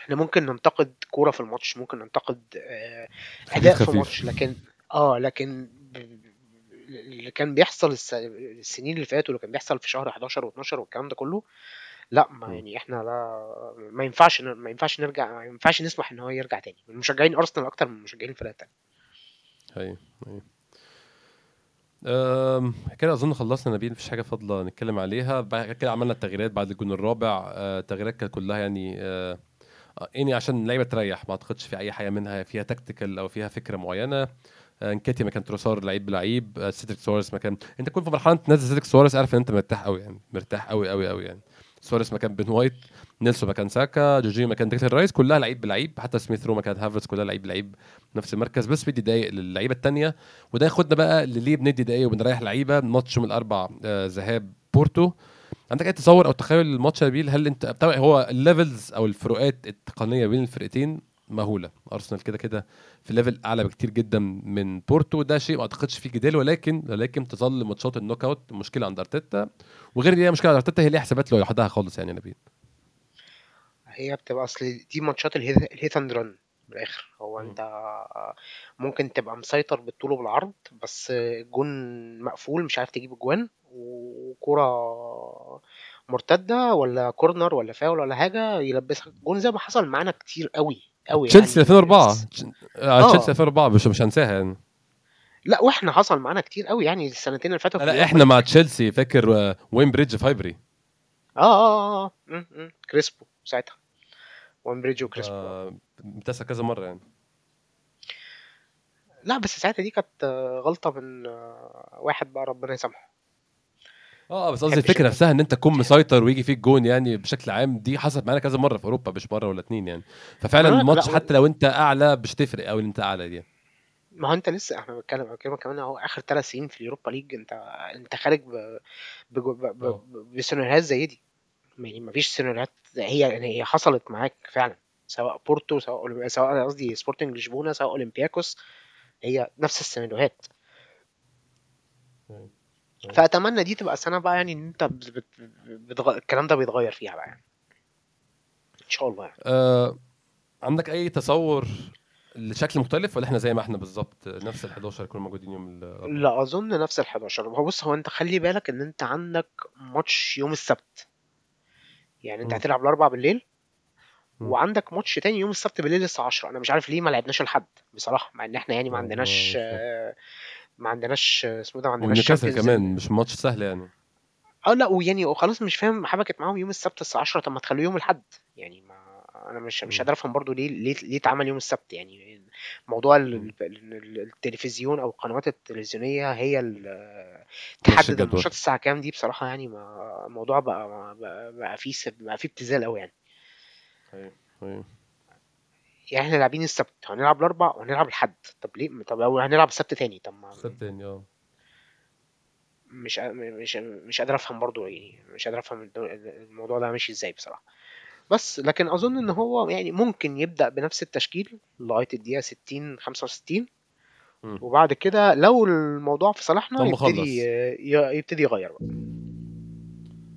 إحنا ممكن ننتقد كورة في الماتش ممكن ننتقد آه، أداء في خفيف ماتش لكن آه لكن اللي كان بيحصل الس- السنين اللي فاتوا اللي كان بيحصل في شهر 11 و12 والكلام ده كله لا ما. يعني إحنا لا ما ينفعش ما ينفعش نرجع ما ينفعش نسمح إن هو يرجع تاني. من مشجعين أرسنال أكتر من مشجعين الفرق التانية أيوه أيوه. أم، كده أظن خلصنا نبيل مفيش حاجة فاضلة نتكلم عليها. بعد كده عملنا التغييرات بعد الجون الرابع. آه، التغييرات كانت كلها يعني آه، آه، يعني عشان اللعيبة تريح ما أعتقدش في أي حاجة منها فيها tactical أو فيها فكرة معينة. نكيتيا مكان تروسار لعيب بلعيب. سيدريك سواريز مكان أنت كنت في مرحله تنزل سيدريك سواريز عارف إن أنت مرتاح قوي يعني مرتاح قوي قوي قوي يعني. سواريز مكان بن وايت نيلسون مكان ساكا جورجينيو مكان ديكلان رايس كلها لعيب بلعيب حتى سميث رو مكان هافرز كلها لعيب بلعيب نفس المركز. بس بدي دقايق للعيبة الثانية وده ياخدنا بقى للي بندي دقايق وبنريح لعيبة. ماتش يوم الاربع آه، ذهاب بورتو. عندك أي تصور أو تخيل الماتش يا نبيل؟ هل أنت هو ال levels أو الفروقات التقنية بين الفرقتين؟ مهولة. أرسنال كده كده في level أعلى بكتير جدا من بورتو. ده شيء ما أعتقدش فيه جدال ولكن ولكن تظل ماتشات ال knock out مشكلة عند أرتيتا. وغير إن هي مشكلة عند أرتيتا هي ليها حسابات لوحدها خالص يعني يا نبيل. هي بتبقى أصل دي ماتشات ال hit and run من الآخر. هو. أنت ممكن تبقى مسيطر بالطول وبالعرض بس الجون مقفول مش عارف تجيب الجوان وكرة مرتدة ولا corner ولا فاول ولا حاجة يلبسك. جون زي ما حصل معانا كتير قوي. قوي تشيلسي يعني 2004 الس- آه، تشيلسي آه. 2004 مش مش هنساها يعني لا وإحنا حصل معانا كتير قوي يعني السنتين اللي فاتوا. في لا إحنا مع تشيلسي فاكر آه، وين بريدج ف هايبري آه آه آه آه. م- م. كريسبو ساعتها. وين بريدج وكريسبو. آه، كذا مرة يعني. لا بس ساعتها دي كانت آه، غلطة من آه، واحد بقى ربنا يسامحه. آه بس قصدي الفكرة ان نفسها إن أنت تكون مسيطر ويجي فيك جون يعني بشكل عام دي حصلت معانا كذا مرة في أوروبا مش مرة ولا اتنين يعني. ففعلا لا الماتش لا حتى لو أنت أعلى مش تفرق قوي ان أنت أعلى دي. ما هو أنت لسه إحنا بنتكلم بنتكلم كمان اهو آخر ثلاث سنين في اليوروبا ليج أنت أنت خارج ب... ب... ب... ب... ب- بسيناريوهات زي دي. يعني ما فيش سيناريوهات هي يعني هي حصلت معاك فعلا. سواء بورتو سواء سواء قصدي سبورتنج لشبونه سواء اولمبياكوس هي نفس السيناريوهات. فأتمنى دي تبقى سنه بقى يعني إن أنت بت... بت... بتغ... الكلام ده بيتغير فيها بقى يعني. إن شاء الله يعني. آه عندك أي تصور لشكل مختلف ولا إحنا زي ما إحنا بالظبط نفس ال 11 يكونوا موجودين يوم الأربعاء؟ لا أظن نفس ال 11 هو بص هو أنت خلي بالك إن أنت عندك ماتش يوم السبت. يعني أنت مم. هتلعب الاربع بالليل. وعندك ماتش تاني يوم السبت بالليل الساعة 10 أنا مش عارف ليه ما لعبناش الحد بصراحة مع إن إحنا يعني ما آه، عندناش آه، ما عندناش اسمه ده ما عندناش ونيوكاسل كمان مش ماتش سهل يعني. آه لا ويعني وخلاص مش فاهم حبكت معاهم يوم السبت الساعة 10 طب ما تخلوه يوم الأحد. يعني ما أنا مش مش. قادر افهم برضو ليه ليه ليه اتعمل يوم السبت. يعني موضوع التلفزيون أو القنوات التلفزيونية هي تحدد الماتشات الساعة كام دي. بصراحة يعني ما الموضوع بقى بقى, بقى فيه بقى فيه ابتذال قوي يعني. أيوه أيوه يعني إحنا لاعبين السبت هنلعب الأربع وهنلعب الحد. طب ليه؟ طب لو هنلعب السبت تاني طب ما السبت تاني آه. مش مش مش قادر أفهم برضو يعني مش قادر أفهم الموضوع ده ماشي إزاي بصراحة. بس لكن أظن إن هو يعني ممكن يبدأ بنفس التشكيل لغاية الدقيقة 60 65 مم. وبعد كده لو الموضوع في صالحنا. يبتدي يبتدي يغير بقى.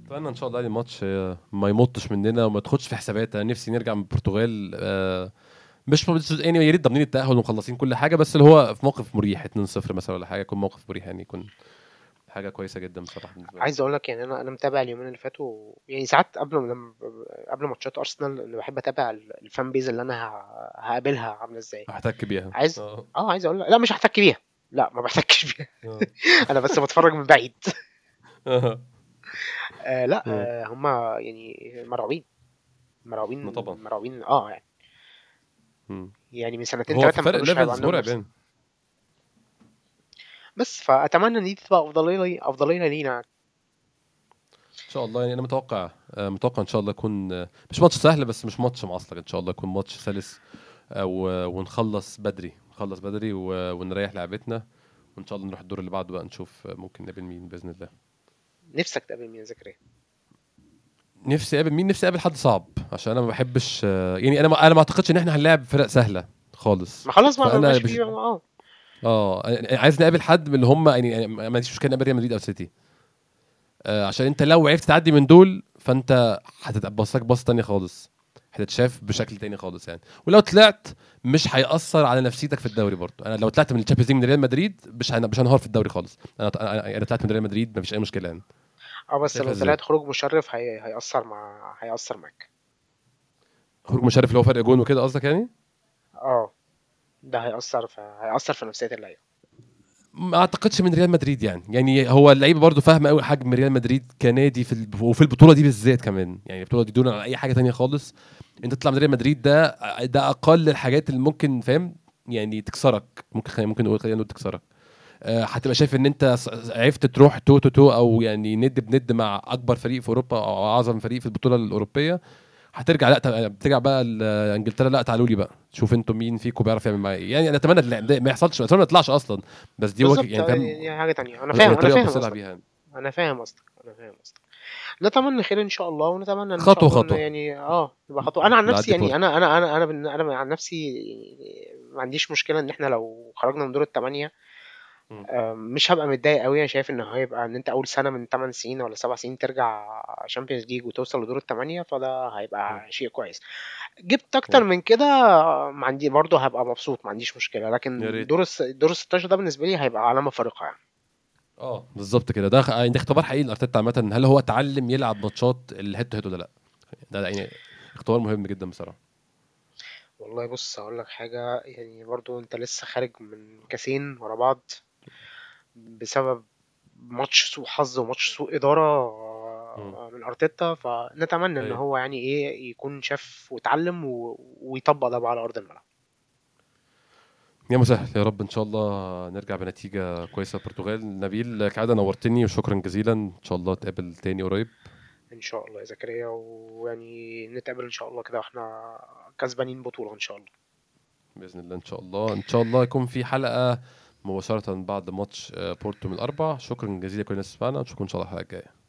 أتمنى إن شاء الله يعني الماتش آه، ما يمطش مننا وما تاخدش في حسابات. أنا نفسي نرجع من البرتغال آه، مش يعني يا ريت ضامنين التأهل ومخلصين كل حاجة بس اللي هو في موقف مريح 2-0 مثلا ولا حاجة يكون موقف مريح يعني يكون حاجة كويسة جدا بصراحة بالنسبة لي عايز أقول لك يعني أنا أنا متابع اليومين اللي فاتوا يعني ساعات قبل ما لما قبل ماتشات أرسنال أنا بحب أتابع ال- ال fan base اللي أنا هقابلها عاملة إزاي احتك بيها عايز آه آه عايز أقول لك لا مش هحتك بيها لا ما بحتكش بيها آه. أنا بس بتفرج من بعيد آه. آه لا مم. آه هم يعني مرعوبين مرعوبين طبعا. مرعوبين آه يعني. يعني من سنتين ثلاثة فرق levels مرعب بس فأتمنى إن دي تبقى افضليه لي افضليه لينا. إن شاء الله يعني أنا متوقع آه، متوقع إن شاء الله يكون آه، مش ماتش سهل بس مش ماتش معصلك إن شاء الله يكون ماتش سلس آه، و- ونخلص بدري نخلص بدري و- ونريح لعبتنا. وإن شاء الله نروح الدور اللي بعده بقى نشوف ممكن نقابل مين بإذن الله. نفسك تقابل مين يا زكريا؟ نفسي اقابل مين نفسي أقابل حد صعب؟ عشان أنا ما بحبش يعني أنا ما أنا ما أعتقدش إن إحنا هنلاعب فرق سهلة خالص. ما خلاص ما بقاش بش- آه. آه أنا عايز نقابل حد من اللي هم يعني ما عنديش مشكلة نقابل ريال مدريد أو سيتي. آه عشان أنت لو عرفت تعدي من دول فأنت هتتبص لك بصه تانية خالص. هتتشاف بشكل تاني خالص يعني. ولو طلعت مش هيأثر على نفسيتك في الدوري برضه. أنا لو طلعت من الشامبيونز ليج من ريال مدريد مش مش هنهار في الدوري خالص. أنا أنا طلعت من ريال مدريد مفيش أي مشكلة يعني. آه بس لو؟ طلعت خروج مشرف هي... هيأثر مع هيأثر معاك. خروج مشرف اللي هو فرق جون وكده قصدك يعني؟ آه. ده هيأثر في هيأثر في نفسية اللعيبة. ما أعتقدش من ريال مدريد يعني. يعني هو اللعيبه برضه فاهمه قوي حجم ريال مدريد كنادي في. وفي البطولة دي بالذات كمان. يعني البطولة دي دون على أي حاجة تانية خالص. انت تطلع من ريال مدريد ده ده أقل الحاجات اللي ممكن فاهم؟ يعني تكسرك. ممكن خلينا ممكن نقول خلينا نقول تكسرك. هتبقى شايف إن أنت عرفت تروح toe to toe أو يعني ند بند مع أكبر فريق في أوروبا أو أعظم فريق في البطولة الأوروبية. هترجع لا بترجع بقى إنجلترا. لا تعالوا لي بقى. شوف أنتوا مين فيكم بيعرف يعمل معايا. يعني أنا أتمنى ما يحصلش أتمنى ما يطلعش أصلا. بس دي وجه يعني آه، فاهم؟ دي حاجة تانية. أنا فاهم أنا الطريقة فاهم قصدك. يعني. أنا فاهم قصدك أنا فاهم قصدك. نتمنى خير إن شاء الله ونتمنى الله إن خطوة. يعني آه تبقى خطوة. أنا عن نفسي يعني أنا أنا أنا بن- أنا عن نفسي ما عنديش مشكلة إن إحنا لو خرجنا من دور الثمانية آه، مش هبقى متضايق قوي. أنا شايف إن هيبقى إن أنت أول سنة من 8 سنين ولا 7 سنين ترجع شامبيونز ليج وتوصل لدور الثمانيه فده هيبقى شيء كويس. جبت أكتر مم. من كده ما عندي برضه هبقى مبسوط ما عنديش مشكلة. يا لكن ريت. دور الس- دور ال 16 ده بالنسبة لي هيبقى علامة فارقة يعني. آه بالظبط كده. ده خ- ده اختبار حقيقي لأرتيتا عامة. هل هو اتعلم يلعب ماتشات ال head to head ولا لأ؟ ده ده يعني اختبار مهم جدا بصراحة. والله بص هقول لك حاجة. يعني برضه أنت لسه خارج من كاسين ورا بعض. بسبب ماتش سوء حظ وماتش سوء إدارة من أرتيتا فنتمنى إن أيوة. هو يعني إيه يكون شاف واتعلم و... ويطبق ده بقى على أرض الملعب. يا مسهل يا رب إن شاء الله نرجع بنتيجة كويسة البرتغال نبيل كعادة نورتني وشكرا جزيلا. إن شاء الله نتقابل تاني قريب. إن شاء الله يا زكريا ويعني نتقابل إن شاء الله كده وإحنا كسبانين بطولة إن شاء الله. بإذن الله إن شاء الله. إن شاء الله يكون في حلقة مباشرة بعد ماتش آه، بورتو من الاربع شكرا جزيلا لكل الناس اللي سمعنا نشوفكم إن شاء الله الحلقة الجاية.